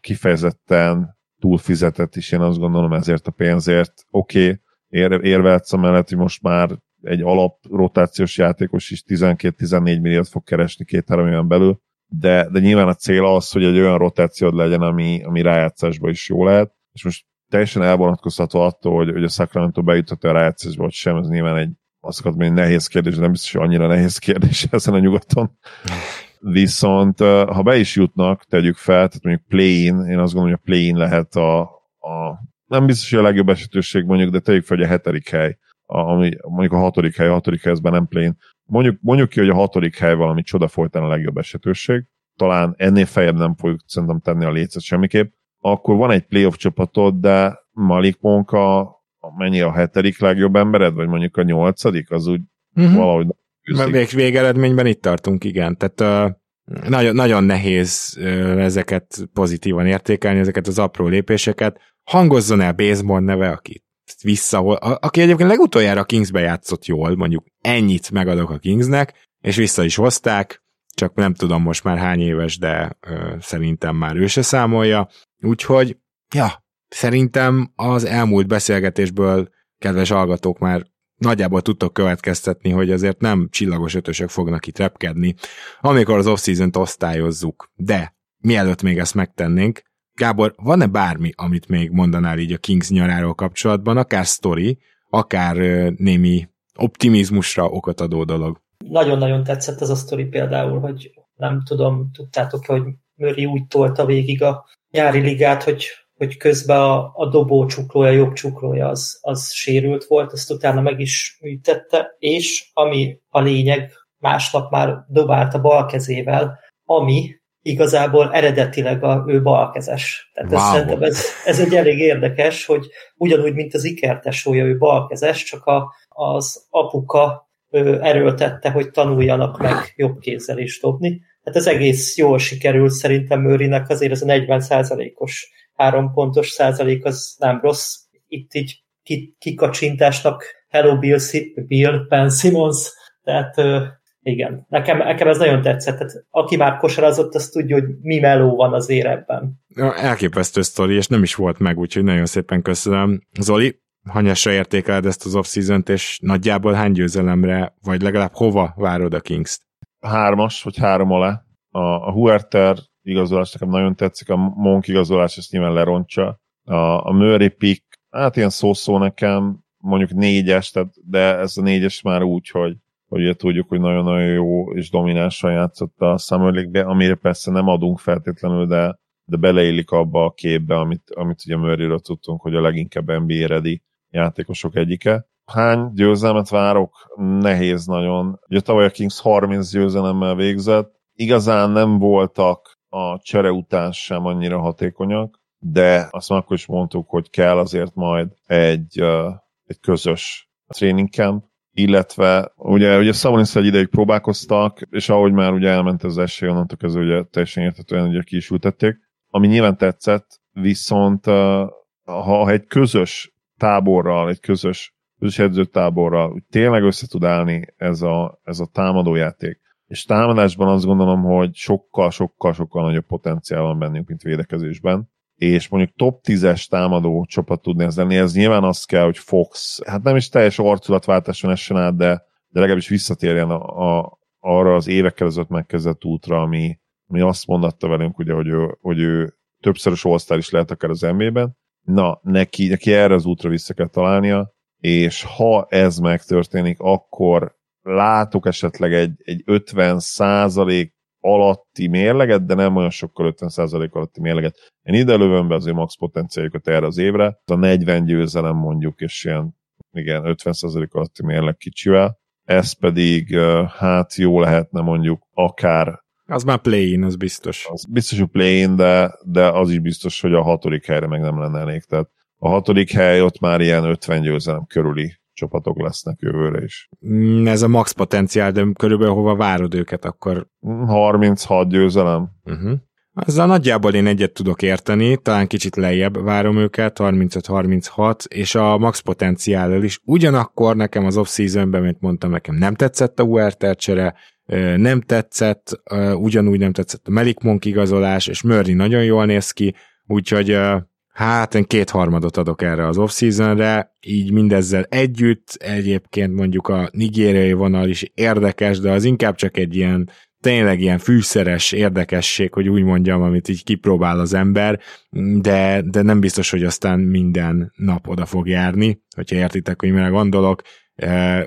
kifejezetten túlfizetett is, én azt gondolom ezért a pénzért. Oké, okay, ér, érvelsz mellett, hogy most már egy alap rotációs játékos is 12-14 milliót fog keresni két-három éven belül, de, de nyilván a cél az, hogy egy olyan rotációd legyen, ami, ami rájátszásban is jó lehet, és most teljesen elvonatkoztatva attól, hogy, hogy a Sacramento bejuthat a rájátszásba, vagy sem, ez nyilván egy azt akarom, hogy nehéz kérdés, de nem biztos, hogy annyira nehéz kérdés ezen a nyugaton. Viszont ha be is jutnak, tegyük fel, tehát mondjuk play-in, én azt gondolom, hogy a play-in lehet a, a nem biztos, hogy a legjobb esetőség mondjuk, de tegyük fel, hogy a hetedik hely ami mondjuk a hatodik hely, a hatodik helyezben nem plén. Mondjuk, mondjuk ki, hogy a hatodik hely valami csoda folytán a legjobb esetőség, talán ennél fejebb nem fogjuk szerintem tenni a lécet semmiképp, akkor van egy playoff csapatod, de Malik Monka mennyi a hetedik legjobb embered, vagy mondjuk a nyolcadik, az úgy uh-huh. valahogy Vég, végeredményben itt tartunk, igen. Tehát uh, nagyon, nagyon nehéz ezeket pozitívan értékelni, ezeket az apró lépéseket. Hangozzon el baseball neve, aki vissza, aki egyébként legutoljára a Kingsbe játszott jól, mondjuk ennyit megadok a Kingsnek, és vissza is hozták, csak nem tudom most már hány éves, de ö, szerintem már ő se számolja. Úgyhogy, ja, szerintem az elmúlt beszélgetésből, kedves hallgatók, már nagyjából tudtok következtetni, hogy azért nem csillagos ötösök fognak itt repkedni, amikor az off-season-t osztályozzuk. De mielőtt még ezt megtennénk, Gábor, van-e bármi, amit még mondanál így a Kings nyaráról kapcsolatban, akár sztori, akár némi optimizmusra okot adó dolog? Nagyon-nagyon tetszett ez a sztori például, hogy nem tudom, tudtátok hogy Murray úgy tolta végig a nyári ligát, hogy, hogy közben a, a dobó csuklója, jobb csuklója az, az sérült volt, ezt utána meg is műtette, és ami a lényeg, másnap már dobált a bal kezével, ami igazából eredetileg a, ő balkezes. Tehát wow. ez, szerintem ez, ez egy elég érdekes, hogy ugyanúgy, mint az ikertesója, ő balkezes, csak a, az apuka ő erőltette, hogy tanuljanak meg jobb kézzel is dobni. Hát ez egész jól sikerült szerintem Mőrinek, azért ez a 40 százalékos három pontos százalék az nem rossz. Itt így kikacsintásnak Hello Bill, Bill Ben Simmons, tehát igen, nekem, nekem ez nagyon tetszett. Tehát, aki már kosarazott, az tudja, hogy mi meló van az érebben. Elképesztő sztori, és nem is volt meg, úgyhogy nagyon szépen köszönöm. Zoli, hanyasra értékeled ezt az off és nagyjából hány győzelemre, vagy legalább hova várod a Kings-t? Hármas, vagy három alá. A, a Huerter igazolás nekem nagyon tetszik, a Monk igazolás ezt nyilván lerontja. A, a Murray pick, hát ilyen szó-szó nekem, mondjuk négyes, tehát, de ez a négyes már úgy, hogy hogy ugye tudjuk, hogy nagyon-nagyon jó és dominánsan játszott a Summer League-be, amire persze nem adunk feltétlenül, de, de beleillik abba a képbe, amit, amit ugye murray tudtunk, hogy a leginkább NBA ready játékosok egyike. Hány győzelmet várok? Nehéz nagyon. Ugye tavaly a Kings 30 győzelemmel végzett. Igazán nem voltak a csere után sem annyira hatékonyak, de azt már akkor is mondtuk, hogy kell azért majd egy, egy közös training camp, illetve ugye, ugye Sabonis egy ideig próbálkoztak, és ahogy már ugye elment az esély, onnantól kezdve ugye teljesen értetően ugye ki is ültették, ami nyilván tetszett, viszont ha egy közös táborral, egy közös, közös edzőtáborral úgy tényleg össze tud állni ez a, ez a támadójáték, és támadásban azt gondolom, hogy sokkal-sokkal-sokkal nagyobb potenciál van bennünk, mint védekezésben és mondjuk top 10-es támadó csapat tudni ez lenni, ez nyilván az kell, hogy Fox, hát nem is teljes arculatváltáson essen át, de, de legalábbis visszatérjen a, a, arra az évekkel ezelőtt megkezdett útra, ami, ami azt mondatta velünk, ugye, hogy ő, hogy ő többszörös all is lehet akár az NBA-ben. Na, neki, neki erre az útra vissza kell találnia, és ha ez megtörténik, akkor látok esetleg egy, egy 50 százalék alatti mérleget, de nem olyan sokkal 50 százalék alatti mérleget. Én ide lövöm be az ő max potenciáljukat erre az évre. A 40 győzelem mondjuk, és ilyen igen, 50 százalék alatti mérleg kicsivel. Ez pedig hát jó lehetne mondjuk akár az már play-in, az biztos. Az biztos, hogy play-in, de, de az is biztos, hogy a hatodik helyre meg nem lenne elég. Tehát a hatodik hely ott már ilyen 50 győzelem körüli csapatok lesznek jövőre is. Mm, ez a max potenciál, de körülbelül hova várod őket akkor? 36 győzelem. Uh-huh. Azzal nagyjából én egyet tudok érteni, talán kicsit lejjebb várom őket, 35-36, és a max potenciállal is. Ugyanakkor nekem az off-seasonben, mint mondtam, nekem nem tetszett a Huerter csere, nem tetszett, ugyanúgy nem tetszett a Melik Monk igazolás, és Murray nagyon jól néz ki, úgyhogy hát én kétharmadot adok erre az off-seasonre, így mindezzel együtt, egyébként mondjuk a nigériai vonal is érdekes, de az inkább csak egy ilyen tényleg ilyen fűszeres érdekesség, hogy úgy mondjam, amit így kipróbál az ember, de, de nem biztos, hogy aztán minden nap oda fog járni, hogyha értitek, hogy mire gondolok.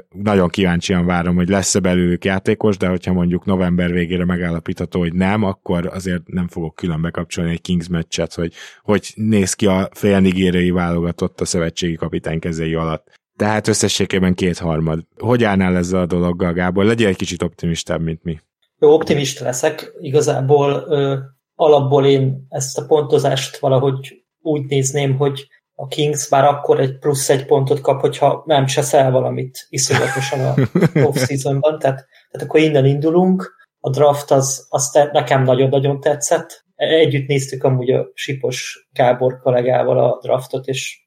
Nagyon kíváncsian várom, hogy lesz-e belőlük játékos, de hogyha mondjuk november végére megállapítható, hogy nem, akkor azért nem fogok külön bekapcsolni egy Kings meccset, hogy hogy néz ki a félnigériai válogatott a szövetségi kapitány kezei alatt. Tehát összességében kétharmad. Hogy állnál ezzel a dologgal, Gábor? Legyél egy kicsit optimistább, mint mi. Jó, optimista leszek. Igazából ö, alapból én ezt a pontozást valahogy úgy nézném, hogy a Kings már akkor egy plusz egy pontot kap, hogyha nem cseszel valamit iszonyatosan a off-seasonban, tehát, tehát akkor innen indulunk. A draft az, az nekem nagyon-nagyon tetszett. Együtt néztük amúgy a Sipos Gábor kollégával a draftot, és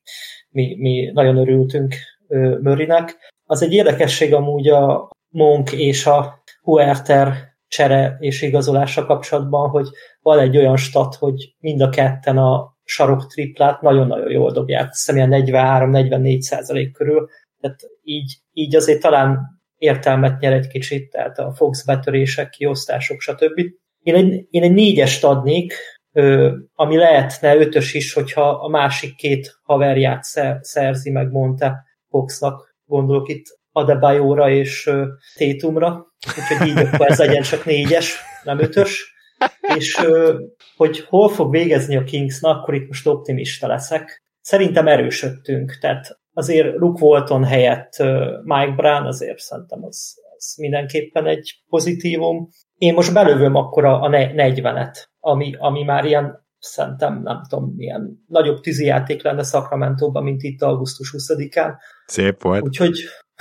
mi, mi nagyon örültünk Mörinek. Az egy érdekesség amúgy a Monk és a Huerter csere és igazolása kapcsolatban, hogy van egy olyan stat, hogy mind a ketten a sarok triplát nagyon-nagyon jól dobják, azt hiszem 43-44 százalék körül, tehát így, így azért talán értelmet nyer egy kicsit, tehát a Fox betörések, kiosztások, stb. Én egy, én egy négyest adnék, ami lehetne ötös is, hogyha a másik két haverját szerzi meg mondta Foxnak, gondolok itt Adebayóra és Tétumra, úgyhogy így akkor ez legyen csak négyes, nem ötös és hogy hol fog végezni a Kings, na akkor itt most optimista leszek. Szerintem erősödtünk, tehát azért Luke Walton helyett Mike Brown azért szerintem az, az mindenképpen egy pozitívum. Én most belövöm akkor a, a 40-et, ami, ami már ilyen szerintem nem tudom, milyen nagyobb tűzijáték lenne Sacramento-ban, mint itt augusztus 20-án. Szép volt. Úgyhogy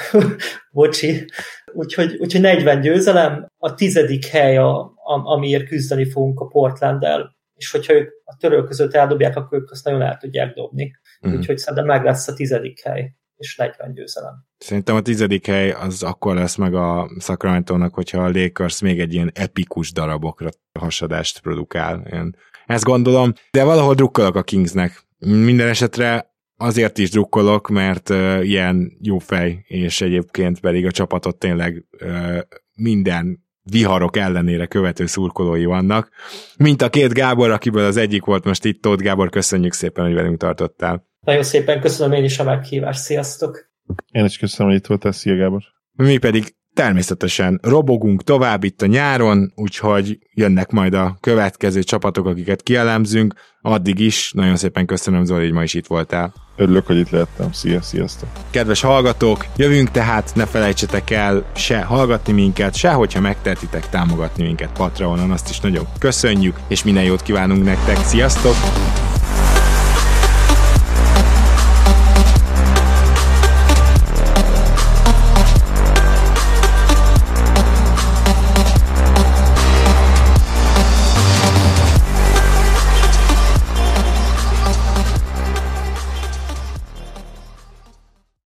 Bocsi. Úgyhogy, úgyhogy 40 győzelem, a tizedik hely, a, a, amiért küzdeni fogunk a Portland-el, és hogyha ők a török között eldobják, akkor ők azt nagyon el tudják dobni. Mm. Úgyhogy szerintem meg lesz a tizedik hely, és 40 győzelem. Szerintem a tizedik hely az akkor lesz meg a sacramento hogyha a Lakers még egy ilyen epikus darabokra hasadást produkál. Én ezt gondolom, de valahol drukkolok a Kingsnek. Minden esetre azért is drukkolok, mert uh, ilyen jó fej, és egyébként pedig a csapatot tényleg uh, minden viharok ellenére követő szurkolói vannak. Mint a két Gábor, akiből az egyik volt most itt, Tóth Gábor, köszönjük szépen, hogy velünk tartottál. Nagyon szépen köszönöm én is a meghívást, sziasztok! Én is köszönöm, hogy itt voltál, szia Gábor! Mi pedig természetesen robogunk tovább itt a nyáron, úgyhogy jönnek majd a következő csapatok, akiket kielemzünk. Addig is nagyon szépen köszönöm Zoli, hogy ma is itt voltál. Örülök, hogy itt lettem. Szia, sziasztok! Kedves hallgatók, jövünk tehát, ne felejtsetek el se hallgatni minket, se hogyha megtehetitek támogatni minket Patreonon, azt is nagyon köszönjük, és minden jót kívánunk nektek. Sziasztok!